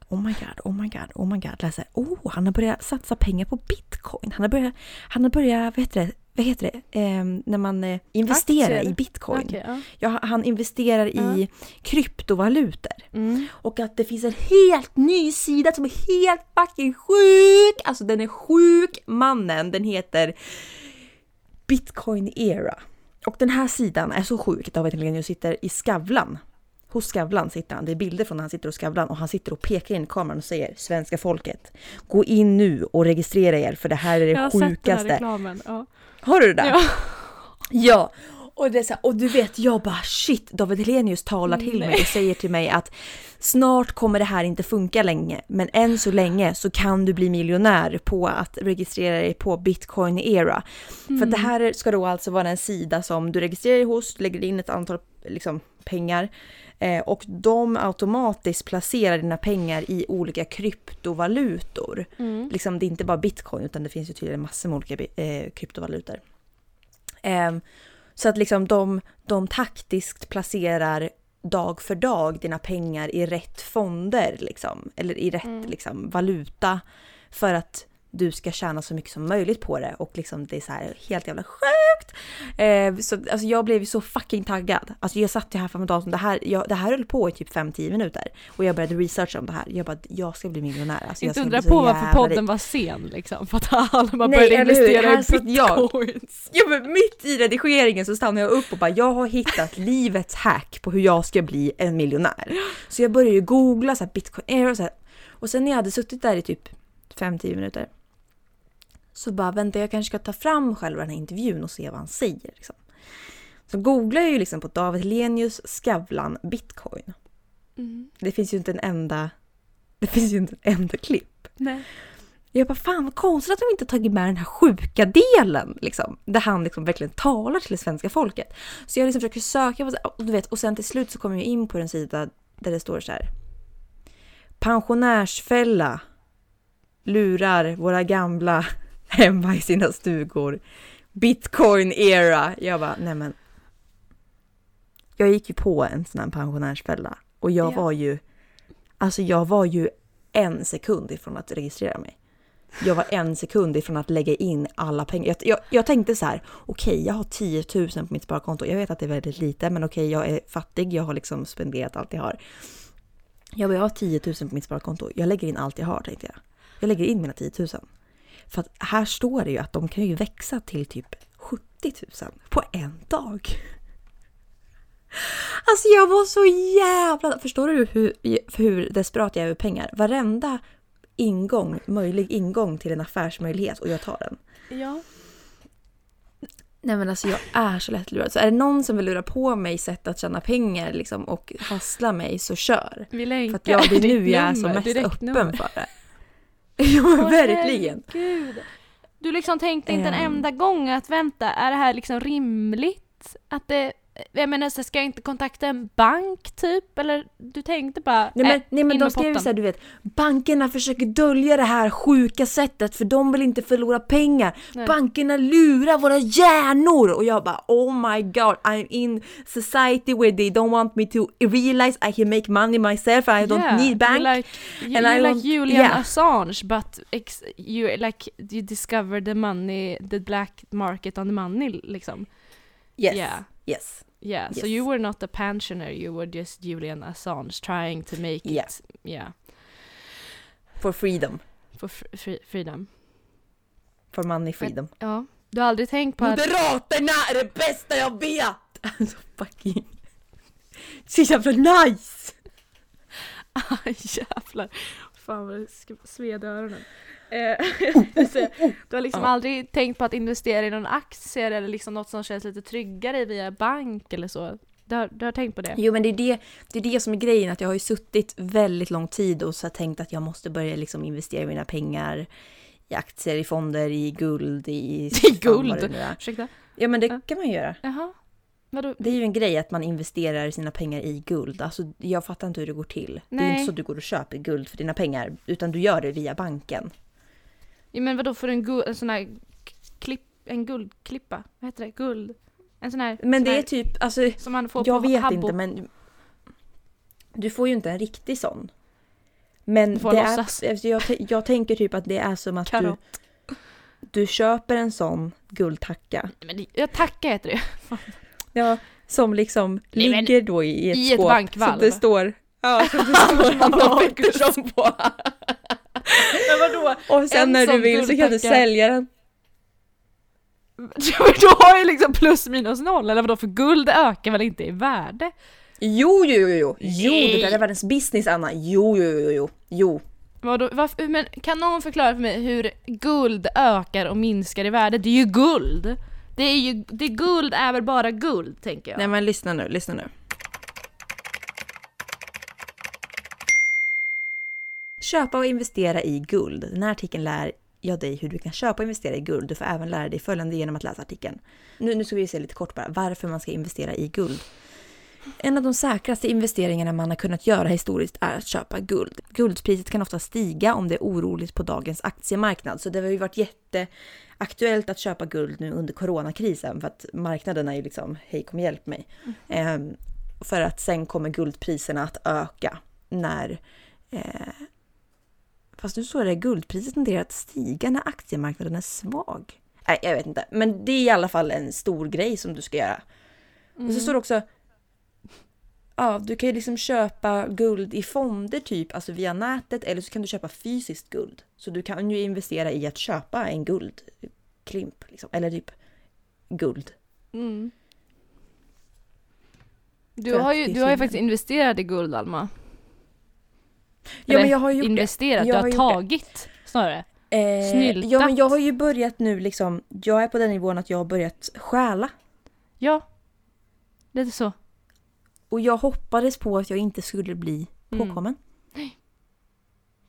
Oh my god, oh my god, oh my god. Läser. Oh, han har börjat satsa pengar på bitcoin. Han har börjat, han har börjat vad heter det, vad heter det? Ehm, när man eh, investerar Aktier. i bitcoin. Okej, ja. Ja, han investerar i kryptovalutor. Mm. Och att det finns en helt ny sida som är helt fucking sjuk! Alltså den är sjuk mannen. Den heter Bitcoin Era. Och den här sidan är så sjuk att David Helenius sitter i Skavlan. Hos Skavlan sitter han. Det är bilder från när han sitter hos Skavlan och han sitter och pekar in i kameran och säger Svenska folket, gå in nu och registrera er för det här är det Jag har sett den här reklamen. Ja. Har du det där? Ja. Ja, och, det är så här, och du vet jag bara shit, David Helenius talar till mig Nej. och säger till mig att snart kommer det här inte funka länge, men än så länge så kan du bli miljonär på att registrera dig på Bitcoin Era. För att det här ska då alltså vara en sida som du registrerar dig hos, lägger in ett antal liksom, pengar eh, och de automatiskt placerar dina pengar i olika kryptovalutor. Mm. Liksom, det är inte bara bitcoin utan det finns ju tydligen massor med olika eh, kryptovalutor. Ehm, så att liksom de, de taktiskt placerar dag för dag dina pengar i rätt fonder liksom, eller i rätt Mm. liksom, valuta för att du ska tjäna så mycket som möjligt på det och liksom det är så här helt jävla sjukt. Eh, så alltså jag blev ju så fucking taggad. Alltså jag satt ju här framför datorn, det här, jag, det här höll på i typ 5-10 minuter och jag började researcha om det här. Jag bara, jag ska bli miljonär. Alltså Inte undra på varför podden var sen liksom. För att alla bara Nej, började hur? investera i satt jag. bitcoins. *laughs* Ja men mitt i redigeringen så stannar jag upp och bara jag har hittat livets hack på hur jag ska bli en miljonär. Så jag började ju googla så här bitcoin era och så här. Och sen när jag hade suttit där i typ 5-10 minuter så bara vänta jag kanske ska ta fram själva den här intervjun och se vad han säger. Liksom. Så googlar jag ju liksom på David Helenius Skavlan bitcoin. Mm. Det finns ju inte en enda det finns ju inte en enda klipp. Nej. Jag bara fan vad konstigt att de inte tagit med den här sjuka delen liksom. Där han liksom verkligen talar till det svenska folket. Så jag liksom försöker söka och du vet, och sen till slut så kommer jag in på en sida där det står så här. Pensionärsfälla lurar våra gamla hemma *laughs* i sina stugor. Bitcoin era. Jag bara nej men. Jag gick ju på en sån här pensionärsfälla och jag Ja. var ju Alltså jag var ju en sekund ifrån att registrera mig. Jag var en sekund ifrån att lägga in alla pengar. Jag, jag, jag tänkte så här, okej okay, jag har 10 000 på mitt sparkonto. Jag vet att det är väldigt lite, men okej okay, jag är fattig, jag har liksom spenderat allt jag har. Jag bara, jag har 10 000 på mitt sparkonto. Jag lägger in allt jag har tänkte jag. Jag lägger in mina 10 000. För att här står det ju att de kan ju växa till typ 70 000 på en dag. Alltså jag var så jävla... Förstår du hur, hur desperat jag är över pengar? Varenda ingång, möjlig ingång till en affärsmöjlighet och jag tar den. Ja. Nej men alltså jag är så lättlurad. Så är det någon som vill lura på mig sätt att tjäna pengar liksom, och hassla mig så kör. Vi länkar för att jag, det är nu jag är som mest öppen för det. *laughs* Ja men verkligen. Gud. Du liksom tänkte inte en enda gång att vänta, är det här liksom rimligt? Att det jag menar, så ska jag inte kontakta en bank typ? Eller du tänkte bara Nej men, äh, nej, men de skrev såhär, du vet, bankerna försöker dölja det här sjuka sättet för de vill inte förlora pengar. Nej. Bankerna lurar våra hjärnor! Och jag bara oh my god, I'm in society where they don't want me to realize I can make money myself, I don't yeah, need bank. You're like, you, and you're I like Julian yeah. Assange but you like you discover the money, the black market on the money liksom. Yes. Yeah. Yes. Yeah, yes. so you were not a pensioner, you were just Julian Assange trying to make yeah. it, yeah. For freedom. For fr freedom. For money freedom. Men, ja. Du har aldrig tänkt på Moderaterna att... Är det bästa jag vet! *laughs* Alltså fucking... Så jävla nice! *laughs* Aj jävlar. Fan vad det sved i öronen. Eh, *laughs* du har liksom ja. aldrig tänkt på att investera i någon aktier eller liksom något som känns lite tryggare via bank eller så? Du har, du har tänkt på det? Jo men det är det, det är det som är grejen, att jag har ju suttit väldigt lång tid och så tänkt att jag måste börja liksom investera mina pengar i aktier, i fonder, i guld, i... *laughs* I guld? Ursäkta? Ja men det ja. kan man göra. Jaha. Vadå? Det är ju en grej att man investerar sina pengar i guld. Alltså, jag fattar inte hur det går till. Nej. Det är inte så att du går och köper guld för dina pengar, utan du gör det via banken. Ja, men vadå för en, guld, en sån här klipp, en guldklippa? Vad heter det? Guld? En sån här? Men det är typ, alltså, som man får jag på vet habbo. inte men du får ju inte en riktig sån. Men det är, alltså, jag, jag tänker typ att det är som att du, du köper en sån guldtacka. Men ja, tacka heter det *laughs* Ja, som liksom Nej, ligger då i ett i skåp. Ett bankvalv. Som det står, ja, som det *laughs* står Anna Pettersson på. Men vadå? Och sen en när du vill så kan du sälja den. *laughs* då har jag liksom plus minus noll, eller vadå? För guld ökar väl inte i värde? Jo, jo, jo, jo, jo, det där är världens business Anna. Jo, jo, jo, jo, jo. Vadå, varför, men kan någon förklara för mig hur guld ökar och minskar i värde? Det är ju guld! Det är ju, det guld är väl bara guld, tänker jag. Nej men lyssna nu, lyssna nu. Köpa och investera i guld. Den här artikeln lär jag dig hur du kan köpa och investera i guld. Du får även lära dig följande genom att läsa artikeln. Nu, nu ska vi se lite kort bara varför man ska investera i guld. En av de säkraste investeringarna man har kunnat göra historiskt är att köpa guld. Guldpriset kan ofta stiga om det är oroligt på dagens aktiemarknad, så det har ju varit jätteaktuellt att köpa guld nu under coronakrisen för att marknaden är ju liksom, hej kom hjälp mig. Mm. Eh, för att sen kommer guldpriserna att öka när eh, Fast nu står det guldpriset tenderar att stiga när aktiemarknaden är svag. Nej, jag vet inte. Men det är i alla fall en stor grej som du ska göra. Mm. Och så mm. står det också Ja, du kan ju liksom köpa guld i fonder typ, alltså via nätet eller så kan du köpa fysiskt guld. Så du kan ju investera i att köpa en guldklimp liksom, eller typ guld. Mm. Du har, ju, du har ju faktiskt investerat i guld Alma. Ja, men jag har gjort investerat, du har, har tagit det. snarare. Eh, Snyltat. Ja men jag har ju börjat nu liksom, jag är på den nivån att jag har börjat stjäla. Ja. Lite så. Och jag hoppades på att jag inte skulle bli mm. påkommen. Mm.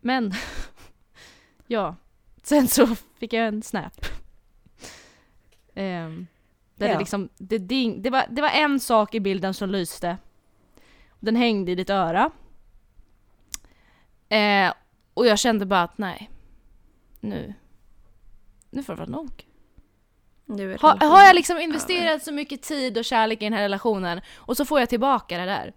Men, *laughs* ja. Sen så fick jag en snap. Um, där ja. det, liksom, det, ding, det, var, det var en sak i bilden som lyste. Den hängde i ditt öra. Eh, och jag kände bara att nej, nu, nu får det vara nog. Ha, har jag liksom investerat så mycket tid och kärlek i den här relationen och så får jag tillbaka det där.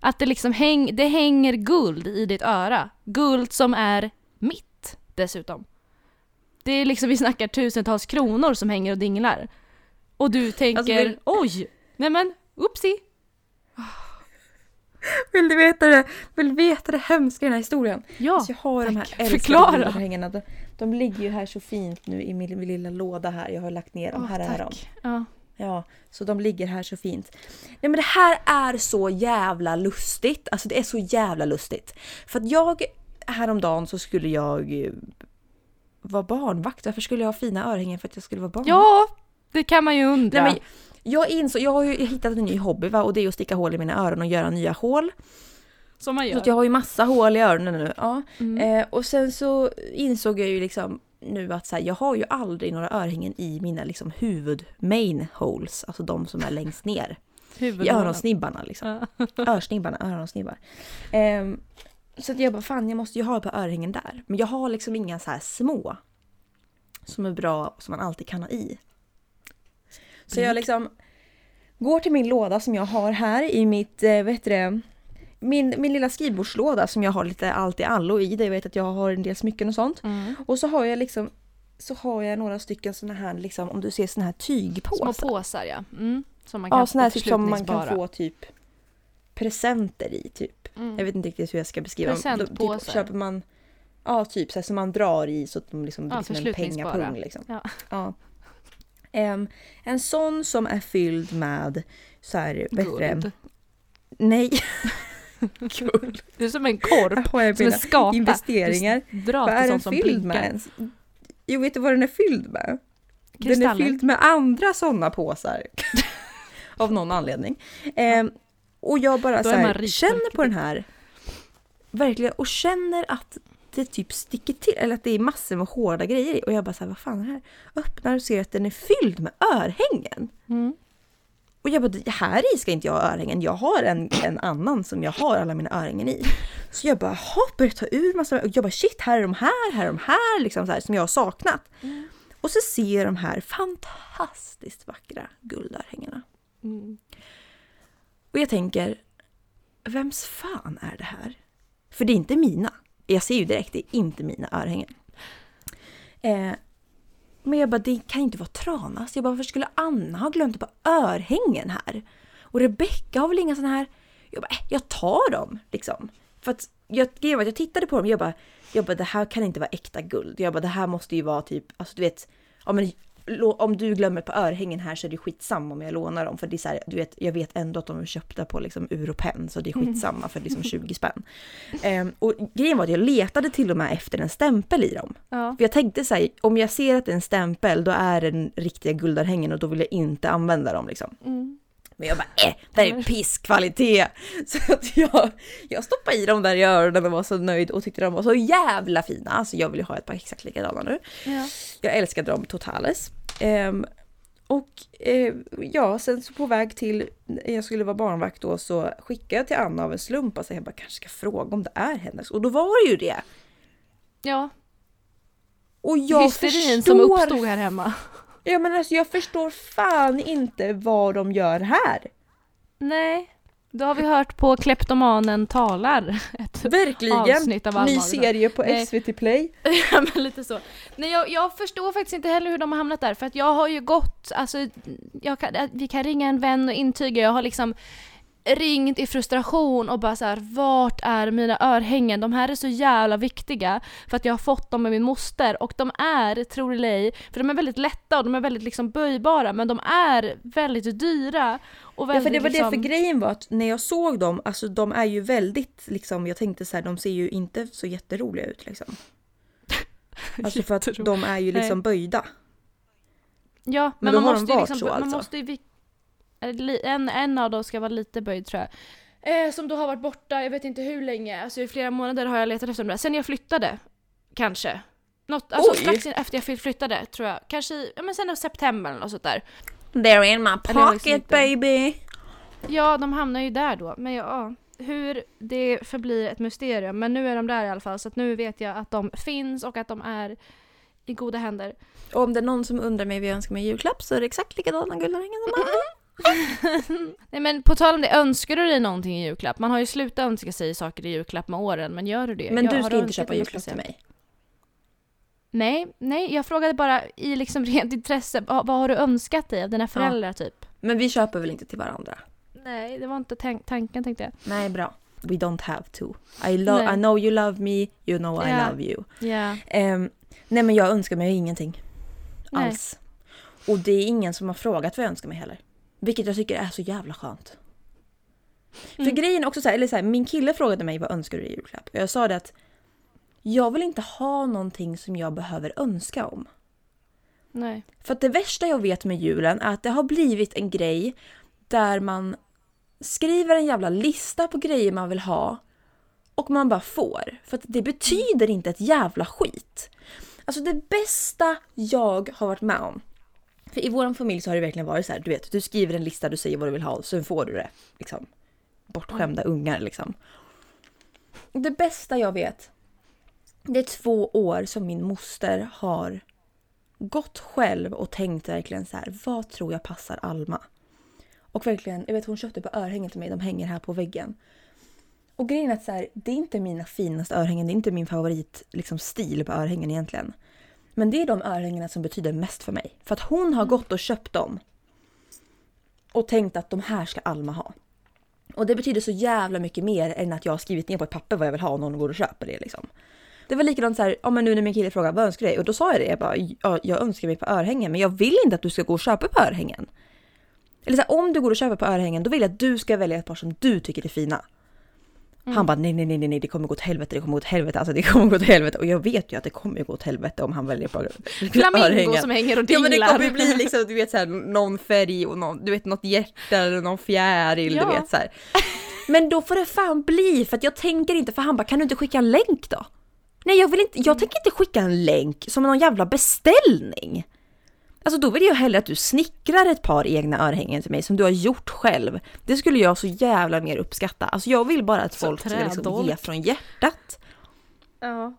Att det liksom häng, det hänger guld i ditt öra. Guld som är mitt dessutom. Det är liksom, vi snackar tusentals kronor som hänger och dinglar. Och du tänker, Alltså, vill- oj, nej men, oopsie. Vill du veta det, vill veta det hemska i den här historien? Ja, Alltså jag har de här tack. Förklara. De, de ligger ju här så fint nu i min, min lilla låda här. Jag har lagt ner dem. Åh, här är de. tack. Ja. Ja, så de ligger här så fint. Nej men det här är så jävla lustigt. Alltså det är så jävla lustigt. För att jag, häromdagen så skulle jag eh, vara barnvakt. Varför skulle jag ha fina örhängen för att jag skulle vara barnvakt? ja, det kan man ju undra. Nej, men jag, insåg, jag har ju hittat en ny hobby va? och det är att sticka hål i mina öron och göra nya hål. som man Så gör. att jag har ju massa hål i öronen nu. Ja. Mm. Eh, och sen så insåg jag ju liksom nu att så här, jag har ju aldrig några örhängen i mina liksom huvud main holes, alltså de som är längst ner. I öronsnibbarna liksom. *laughs* Örsnibbarna, öronsnibbar. Ehm, så jag bara, fan jag måste ju ha par örhängen där. Men jag har liksom inga så här små. Som är bra, som man alltid kan ha i. Så jag liksom går till min låda som jag har här i mitt, eh, heter det? Min, min lilla skrivbordslåda som jag har lite allt i allo i. Där jag vet att jag har en del smycken och sånt. Mm. Och så har jag liksom så har jag några stycken såna här, liksom, om du ser såna här tygpåsar. Små påsar ja. Mm. Som man kan Ja, såna här typ som man kan få typ presenter i typ. Mm. Jag vet inte riktigt hur jag ska beskriva. Då- Presentpåsar. Typ, köper man, ja typ så här, som man drar i så att de liksom, Ja, liksom en pengapung liksom. Ja. Ja. Em, en sån som är fylld med så här, det? Guld. Nej. *laughs* Guld. Det är som en korp Har jag som är mina skapad. investeringar. Vad är den fylld blinkar. med? Jo, vet du vad den är fylld med? Den är fylld med andra sådana påsar. *laughs* Av någon anledning. Ehm, och jag bara så här, känner på den här. Verkligen. Och känner att det typ sticker till. Eller att det är massor med hårda grejer i. Och jag bara så här, vad fan är det här? Öppnar och ser att den är fylld med örhängen. Mm. Och jag bara, här i ska inte jag ha örhängen. Jag har en, en annan som jag har alla mina örhängen i. Så jag bara, hopp, börjar ta ur massa. Och jag bara, shit, här är de här, här är de här, liksom så här som jag har saknat. Mm. Och så ser jag de här fantastiskt vackra guldörhängena. Mm. Och jag tänker, vems fan är det här? För det är inte mina. Jag ser ju direkt, det är inte mina örhängen. Eh, men jag bara, det kan inte vara Tranas. Jag bara, varför skulle Anna ha glömt ett par örhängen här? Och Rebecca har väl inga sådana här... Jag bara, äh, jag tar dem liksom. För att jag, jag tittade på dem jag bara, jag bara, det här kan inte vara äkta guld. Jag bara, det här måste ju vara typ, alltså du vet, ja, men, om du glömmer par örhängen här så är det skitsamma om jag lånar dem. För det är så här, du vet, jag vet ändå att de är köpta på liksom Europen så det är skitsamma för liksom 20 spänn. Ehm, och grejen var att jag letade till och med efter en stämpel i dem. Ja. För jag tänkte så här, om jag ser att det är en stämpel då är det den riktiga guldörhängen och då vill jag inte använda dem liksom. Mm. Men jag bara, äh, det här är pisskvalitet! *laughs* Så att jag, jag stoppade i dem där i öronen och var så nöjd och tyckte de var så jävla fina. Alltså jag vill ju ha ett par exakt likadana nu. Ja. Jag älskade dem totales. Ehm, och eh, ja, sen så på väg till, när jag skulle vara barnvakt då så skickade jag till Anna av en slump och jag bara kanske ska fråga om det är hennes. Och då var det ju det! ja. Och jag Hysterin förstår... som uppstod här hemma. Ja men alltså jag förstår fan inte vad de gör här. Nej. Då har vi hört på Kleptomanen talar. *laughs* Ett Verkligen! avsnitt av Ny serie på. SVT Play. *laughs* Ja men lite så. Nej jag, jag förstår faktiskt inte heller hur de har hamnat där för att jag har ju gått, alltså kan, vi kan ringa en vän och intyga, jag har liksom ringt i frustration och bara så här: vart är mina örhängen? De här är så jävla viktiga för att jag har fått dem med min moster och de är, tror det eller ej, för de är väldigt lätta och de är väldigt liksom böjbara men de är väldigt dyra och Ja väldigt för det var liksom, det, för grejen var att när jag såg dem, alltså de är ju väldigt liksom, jag tänkte så här, de ser ju inte så jätteroliga ut liksom. *laughs* Alltså för att de är ju liksom Nej. böjda. Ja, Men men, man måste ju liksom, så man alltså? måste ju, vi- är det li- en, en av dem ska vara lite böjd tror jag. Eh, som då har varit borta, jag vet inte hur länge, alltså i flera månader har jag letat efter dem där. Sen jag flyttade, kanske. Något, alltså Oj. strax efter jag flyttade tror jag. Kanske i, ja men sen i september eller något sånt där. They're in my liksom pocket baby! Ja, de hamnar ju där då. Men ja, hur det förblir ett mysterium. Men nu är de där i alla fall så att nu vet jag att de finns och att de är i goda händer. Och om det är någon som undrar mig vad jag önskar mig i julklapp så är det exakt likadana guldörhängen som *laughs* Anna. *laughs* Nej men på tal om det, önskar du dig någonting i julklapp? Man har ju slutat önska sig saker i julklapp med åren, men gör du det? Men Jag- du ska inte köpa julklapp till mig. Nej, nej, jag frågade bara i liksom *laughs* rent intresse, vad, vad har du önskat dig av dina föräldrar typ? Men vi köper väl inte till varandra? Nej, det var inte tan- tanken tänkte jag. Nej, bra. We don't have to. I, Nej. I know you love me, you know I Ja. love you. Ja. Ehm, nej men jag önskar mig ingenting. Nej. Alls. Och det är ingen som har frågat vad jag önskar mig heller. Vilket jag tycker är så jävla skönt. För Mm. grejen är också så här, eller så här, min kille frågade mig vad önskar du i julklapp? Och jag sa det att jag vill inte ha någonting som jag behöver önska om. Nej. För att det värsta jag vet med julen är att det har blivit en grej där man skriver en jävla lista på grejer man vill ha och man bara får. För att det betyder inte ett jävla skit. Alltså det bästa jag har varit med om. För i vår familj så har det verkligen varit så här, du vet, du skriver en lista, du säger vad du vill ha och sen får du det. Liksom. Bortskämda ungar liksom. Det bästa jag vet, det är två år som min moster har gått själv och tänkt verkligen så här, vad tror jag passar Alma? Och verkligen, jag vet hon köpte på örhängen till mig, de hänger här på väggen. Och grejen är att så här, det är inte mina finaste örhängen, det är inte min favorit liksom, stil på örhängen egentligen. Men det är de örhängena som betyder mest för mig. För att hon har gått och köpt dem. Och tänkt att de här ska Alma ha. Och det betyder så jävla mycket mer än att jag har skrivit ner på ett papper vad jag vill ha och någon går och köper det liksom. Det var likadant så här, ja men nu när min kille frågade vad önskar du dig? Och då sa jag det, jag bara, ja, jag önskar mig på örhängen men jag vill inte att du ska gå och köpa på örhängen. Eller så här, om du går och köper på örhängen då vill jag att du ska välja ett par som du tycker är fina. Han bara nej, nej, nej, nej, det kommer gå åt helvete, det kommer gå åt helvete, alltså det kommer gå åt helvete. Och jag vet ju att det kommer gå åt helvete om han väljer på *laughs* Flamingo som hänger och Ja men det dinglar. kommer bli liksom, du vet såhär, någon färg och någon, du vet något hjärta eller någon fjäril, Ja. du vet såhär. Men då får det fan bli, för att jag tänker inte, för han bara kan du inte skicka en länk då? Nej jag vill inte, jag tänker inte skicka en länk som någon jävla beställning. Alltså då vill jag hellre att du snickrar ett par egna örhängen till mig som du har gjort själv. Det skulle jag så jävla mer uppskatta. Alltså jag vill bara att Så folk ska liksom trädolk. ge från hjärtat. Ja.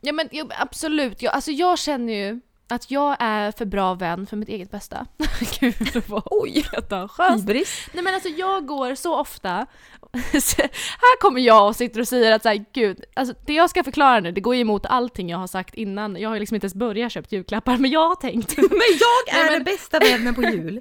Ja men absolut, jag, alltså jag känner ju att jag är för bra vän för mitt eget bästa. *laughs* Gud *laughs* vad Oj! pretentiöst. Nej men alltså jag går så ofta, *laughs* här kommer jag och sitter och säger att så här, gud, alltså det jag ska förklara nu det går ju emot allting jag har sagt innan. Jag har liksom inte ens börjat köpt julklappar men jag har tänkt. Men jag är Nej, men- den bästa vännen på jul.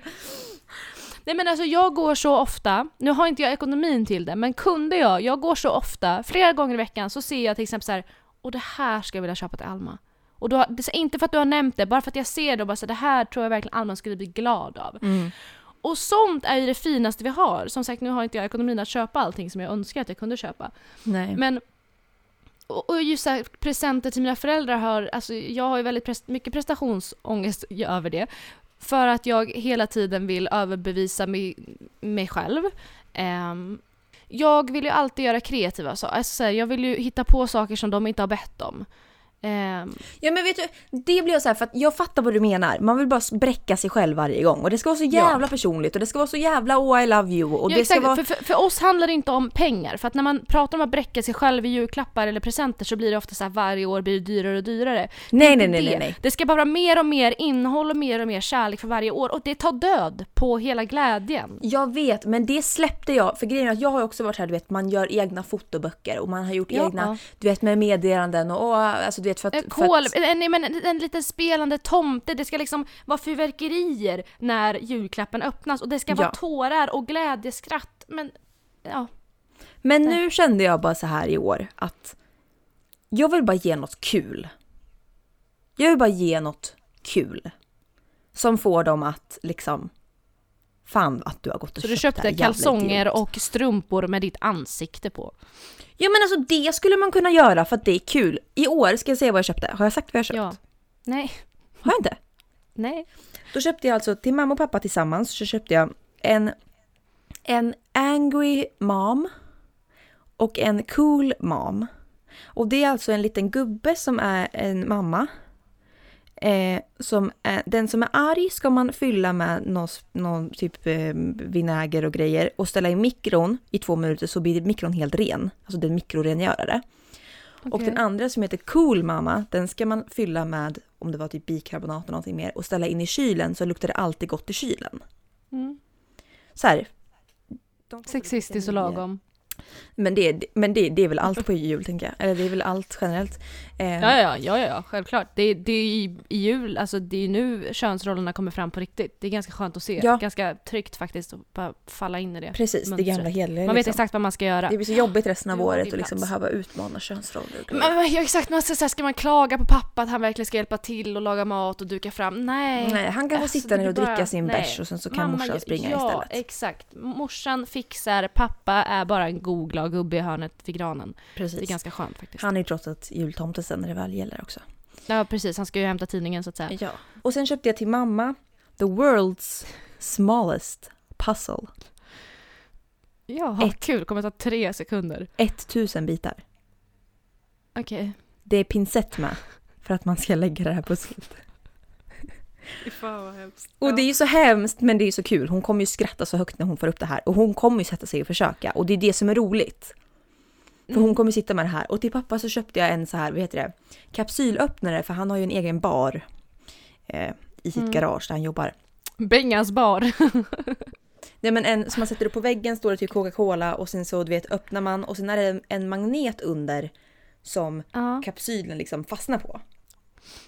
Nej men alltså jag går så ofta, nu har inte jag ekonomin till det, men kunde jag, jag går så ofta, flera gånger i veckan så ser jag till exempel så här, och det här ska jag vilja köpa till Alma. Och då, det är inte för att du har nämnt det, bara för att jag ser det och bara så det här tror jag verkligen Alma skulle bli glad av. Och sånt är ju det finaste vi har. Som sagt, nu har inte jag ekonomin att köpa allting som jag önskar att jag kunde köpa. Nej. Men och och just här, presenter till mina föräldrar har, alltså jag har ju väldigt pres- mycket prestationsångest *laughs* över det. För att jag hela tiden vill överbevisa mig, mig själv. Ehm, jag vill ju alltid göra kreativa saker. Alltså, jag vill ju hitta på saker som de inte har bett om. Ehm, Ja men vet du, det blir jag så här för att jag fattar vad du menar. Man vill bara bräcka sig själv varje gång och det ska vara så jävla personligt och det ska vara så jävla oh I love you och ja, det ska vara... för, för, för oss handlar det inte om pengar. För att när man pratar om att bräcka sig själv i julklappar eller presenter så blir det ofta så här varje år blir det dyrare och dyrare. Nej nej nej det. nej nej. Det ska bara vara mer och mer innehåll och mer och mer kärlek för varje år och det tar död på hela glädjen. Jag vet men det släppte jag för grejen är att jag har också varit här du vet man gör egna fotoböcker och man har gjort Ja. egna du vet med meddelanden och, och alltså du vet för att... Eh, för Kol, att en, men en, en liten spelande tomte, det ska liksom vara fyrverkerier när julklappen öppnas och det ska vara Ja. tårar och glädjeskratt. Men ja, men nu kände jag bara så här i år att jag vill bara ge något kul. Jag vill bara ge något kul. Som får dem att liksom Fan att du har gått och så du köpt det köpte kalsonger idiot. och strumpor med ditt ansikte på. Ja men alltså det skulle man kunna göra för att det är kul. I år ska jag säga vad jag köpte. Har jag sagt vad jag köpt? Ja. Nej, Har jag inte? *laughs* nej. Då köpte jag alltså till mamma och pappa tillsammans så köpte jag en, en angry mom och en cool mom. Och det är alltså en liten gubbe som är en mamma. Eh, som är, den som är arg ska man fylla med någon, någon typ eh, vinäger och grejer och ställa i mikron i två minuter så blir mikron helt ren. Alltså den mikrorengörare. Och Okej. den andra som heter Cool Mama, den ska man fylla med, om det var typ bikarbonat eller någonting mer, och ställa in i kylen så luktar det alltid gott i kylen. Mm. Så här. Sexistiskt och lagom. Men, det, men det, det är väl allt på jul tänker jag. Eller det är väl allt generellt. Eh, Ja, ja, ja, ja, ja självklart. Det, det är i, i jul, alltså det är nu könsrollerna kommer fram på riktigt. Det är ganska skönt att se. Ja. Ganska tryggt faktiskt att bara falla in i det. Precis, det mönstret. gamla heliga. Man vet liksom. exakt vad man ska göra. Det blir så jobbigt resten av har året att liksom behöva utmana könsroller. Men, ja, exakt, man ska, ska man klaga på pappa att han verkligen ska hjälpa till och laga mat och duka fram? Nej. Nej, han kan få Alltså, sitta det ner och bara- dricka sin nej. bärs och sen så kan Mamma morsan springa ja, istället. exakt. Morsan fixar, pappa är bara en god glad gubbe i hörnet vid granen. Det är Precis. ganska skönt faktiskt. Han är ju trots allt jultomte sen när det väl gäller också. Ja precis, han ska ju hämta tidningen så att säga. Ja. Och sen köpte jag till mamma the world's smallest puzzle. Ja, Ett. kul. kommer ta tre sekunder. 1000 bitar. Okej. Det är pincett med för att man ska lägga det här pusslet. Fan vad hemskt. Och det är ju så hemskt men det är ju så kul. Hon kommer ju skratta så högt när hon får upp det här. Och hon kommer ju sätta sig och försöka. Och det är det som är roligt. För hon kommer sitta med det här. Och till pappa så köpte jag en så här, vad heter det? Kapsylöppnare för han har ju en egen bar. Eh, I sitt Mm. garage där han jobbar. Bengans bar. *laughs* Nej men en som man sätter upp på väggen står det till Coca-Cola och sen så du vet öppnar man och sen är det en, en magnet under som ja, kapsylen liksom fastnar på.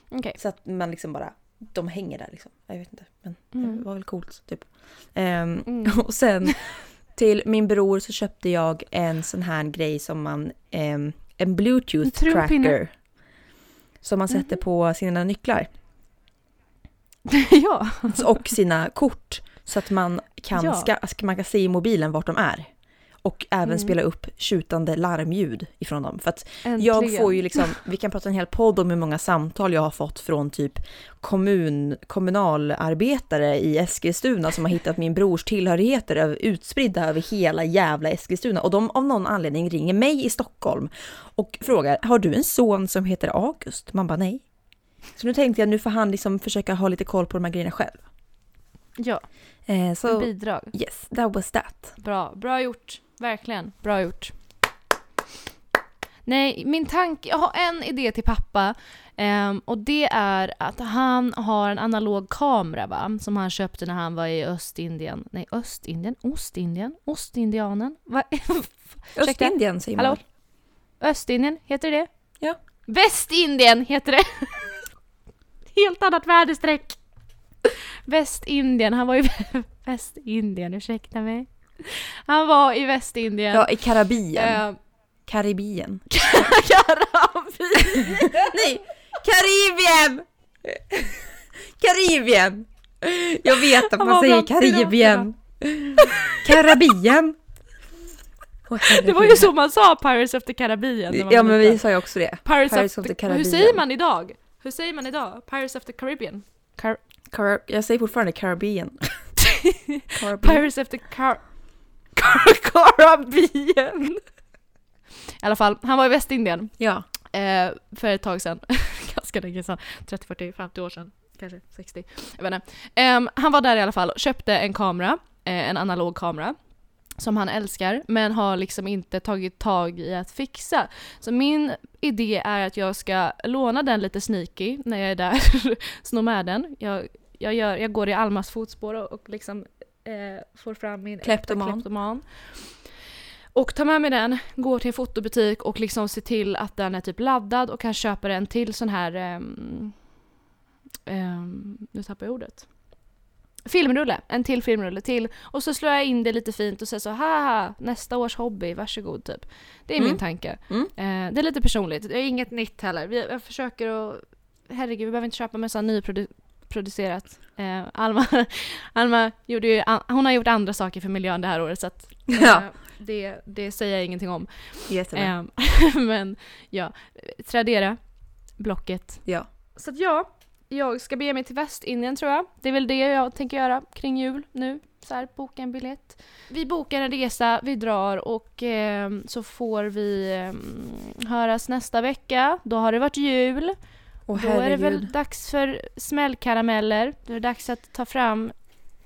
okej. Så att man liksom bara, de hänger där liksom. Jag vet inte, men Mm. det var väl coolt typ. Ehm, Mm. *laughs* Och sen till min bror så köpte jag en sån här grej som man, en bluetooth tracker. Som man sätter Mhm. på sina nycklar *laughs* ja. och sina kort. Så att man kan, Ja. ska, man kan se i mobilen vart de är. Och även Mm. spela upp tjutande larmljud ifrån dem. För att Äntligen. jag får ju liksom, vi kan prata en hel podd om hur många samtal jag har fått från typ kommun, kommunalarbetare i Eskilstuna som har hittat min brors tillhörigheter utspridda över hela jävla Eskilstuna. Och de av någon anledning ringer mig i Stockholm och frågar, har du en son som heter August? Man bara nej. Så nu tänkte jag, nu får han liksom försöka ha lite koll på de här grejerna själv. Ja, Eh, så bidrag. yes, that was that. Bra, bra gjort. Verkligen, bra gjort. Nej, min tanke, jag har en idé till pappa. ehm, och det är att han har en analog kamera va? Som han köpte när han var i Östindien. Nej, Östindien? Ostindien? Ostindianen? Va? *laughs* Östindien säger man. Hallå? Östindien, heter det Ja. Västindien heter det! *laughs* Helt annat väderstreck. Västindien, han var i *laughs* Västindien, ursäkta mig. *laughs* Han var i Västindien. Ja, i Karibien. Eh, Karibien. *laughs* Karibien! Nej! Karibien! Karibien! Jag vet att man säger Karibien. Karibien. Åh, Det var ju så man sa Pirates of the Caribbean. Ja men vi sa ju också det. Pirates, Pirates of, of the, the Caribbean. Hur säger man idag? Hur säger man idag? Pirates of the Caribbean? Car- Car- jag säger fortfarande Caribbean. *laughs* Caribbean. Pirates of the Car... *laughs* Caribbean! I alla fall, han var i Västindien Ja. eh, för ett tag sedan. *laughs* Ganska länge sedan. 30, 40, 50 år sedan. Kanske 60. Jag vet inte. Ehm, han var där i alla fall och köpte en kamera. Eh, en analog kamera. Som han älskar, men har liksom inte tagit tag i att fixa. Så min idé är att jag ska låna den lite sneaky när jag är där. *laughs* Sno med den. Jag, jag, gör, jag går i Almas fotspår och, och liksom eh, får fram min Kleptoman. kleptoman. Och tar med mig den, går till en fotobutik och liksom ser till att den är typ laddad och kan köpa en till sån här... Um, nu tappar jag ordet. Filmrulle, en till filmrulle till. Och så slår jag in det lite fint och säger så haha, nästa års hobby, varsågod typ. Det är Mm. min tanke. Mm. Eh, det är lite personligt, det är inget nytt heller. Vi, jag försöker att, herregud vi behöver inte köpa massa nyproducerat. Eh, Alma, *laughs* Alma gjorde ju, hon har gjort andra saker för miljön det här året så att eh, Ja. det, det säger jag ingenting om. Jättebra. Eh, *laughs* men ja, Tradera, Blocket. Ja. Så att ja, jag ska bege mig till Västindien tror jag. Det är väl det jag tänker göra kring jul nu. Så här, boka en biljett. Vi bokar en resa, vi drar och eh, så får vi eh, höras nästa vecka. Då har det varit jul. Åh Då är det väl dags för smällkarameller. Då är det dags att ta fram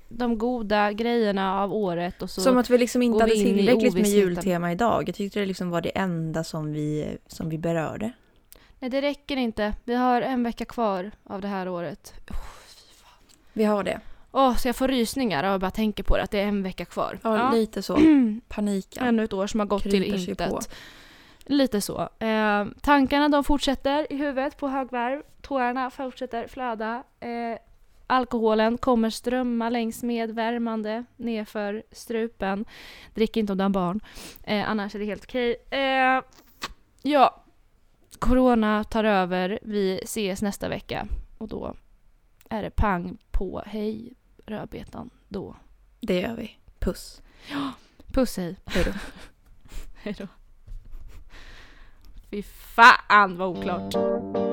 de goda grejerna av året och så Som att vi liksom inte hade tillräckligt med jultema idag. Jag tyckte det liksom var det enda som vi, som vi berörde. Nej, det räcker inte. Vi har en vecka kvar av det här året. Vi har det. Åh, så jag får rysningar av att bara tänka på det, att det är en vecka kvar. Ja, lite så. *clears throat* Paniken. Ännu ett år som har gått till Kryper sig på. Lite så. Eh, tankarna de fortsätter i huvudet på högvarv. Tårarna fortsätter flöda. Eh, alkoholen kommer strömma längs med värmande nerför strupen. Drick inte om du har barn. Eh, annars är det helt okej. Eh, ja, corona tar över. Vi ses nästa vecka. Och då är det pang på hej rödbetan då. Det gör vi. Puss. Puss hej. Hej då. *laughs* Hej då. Fy fan vad oklart.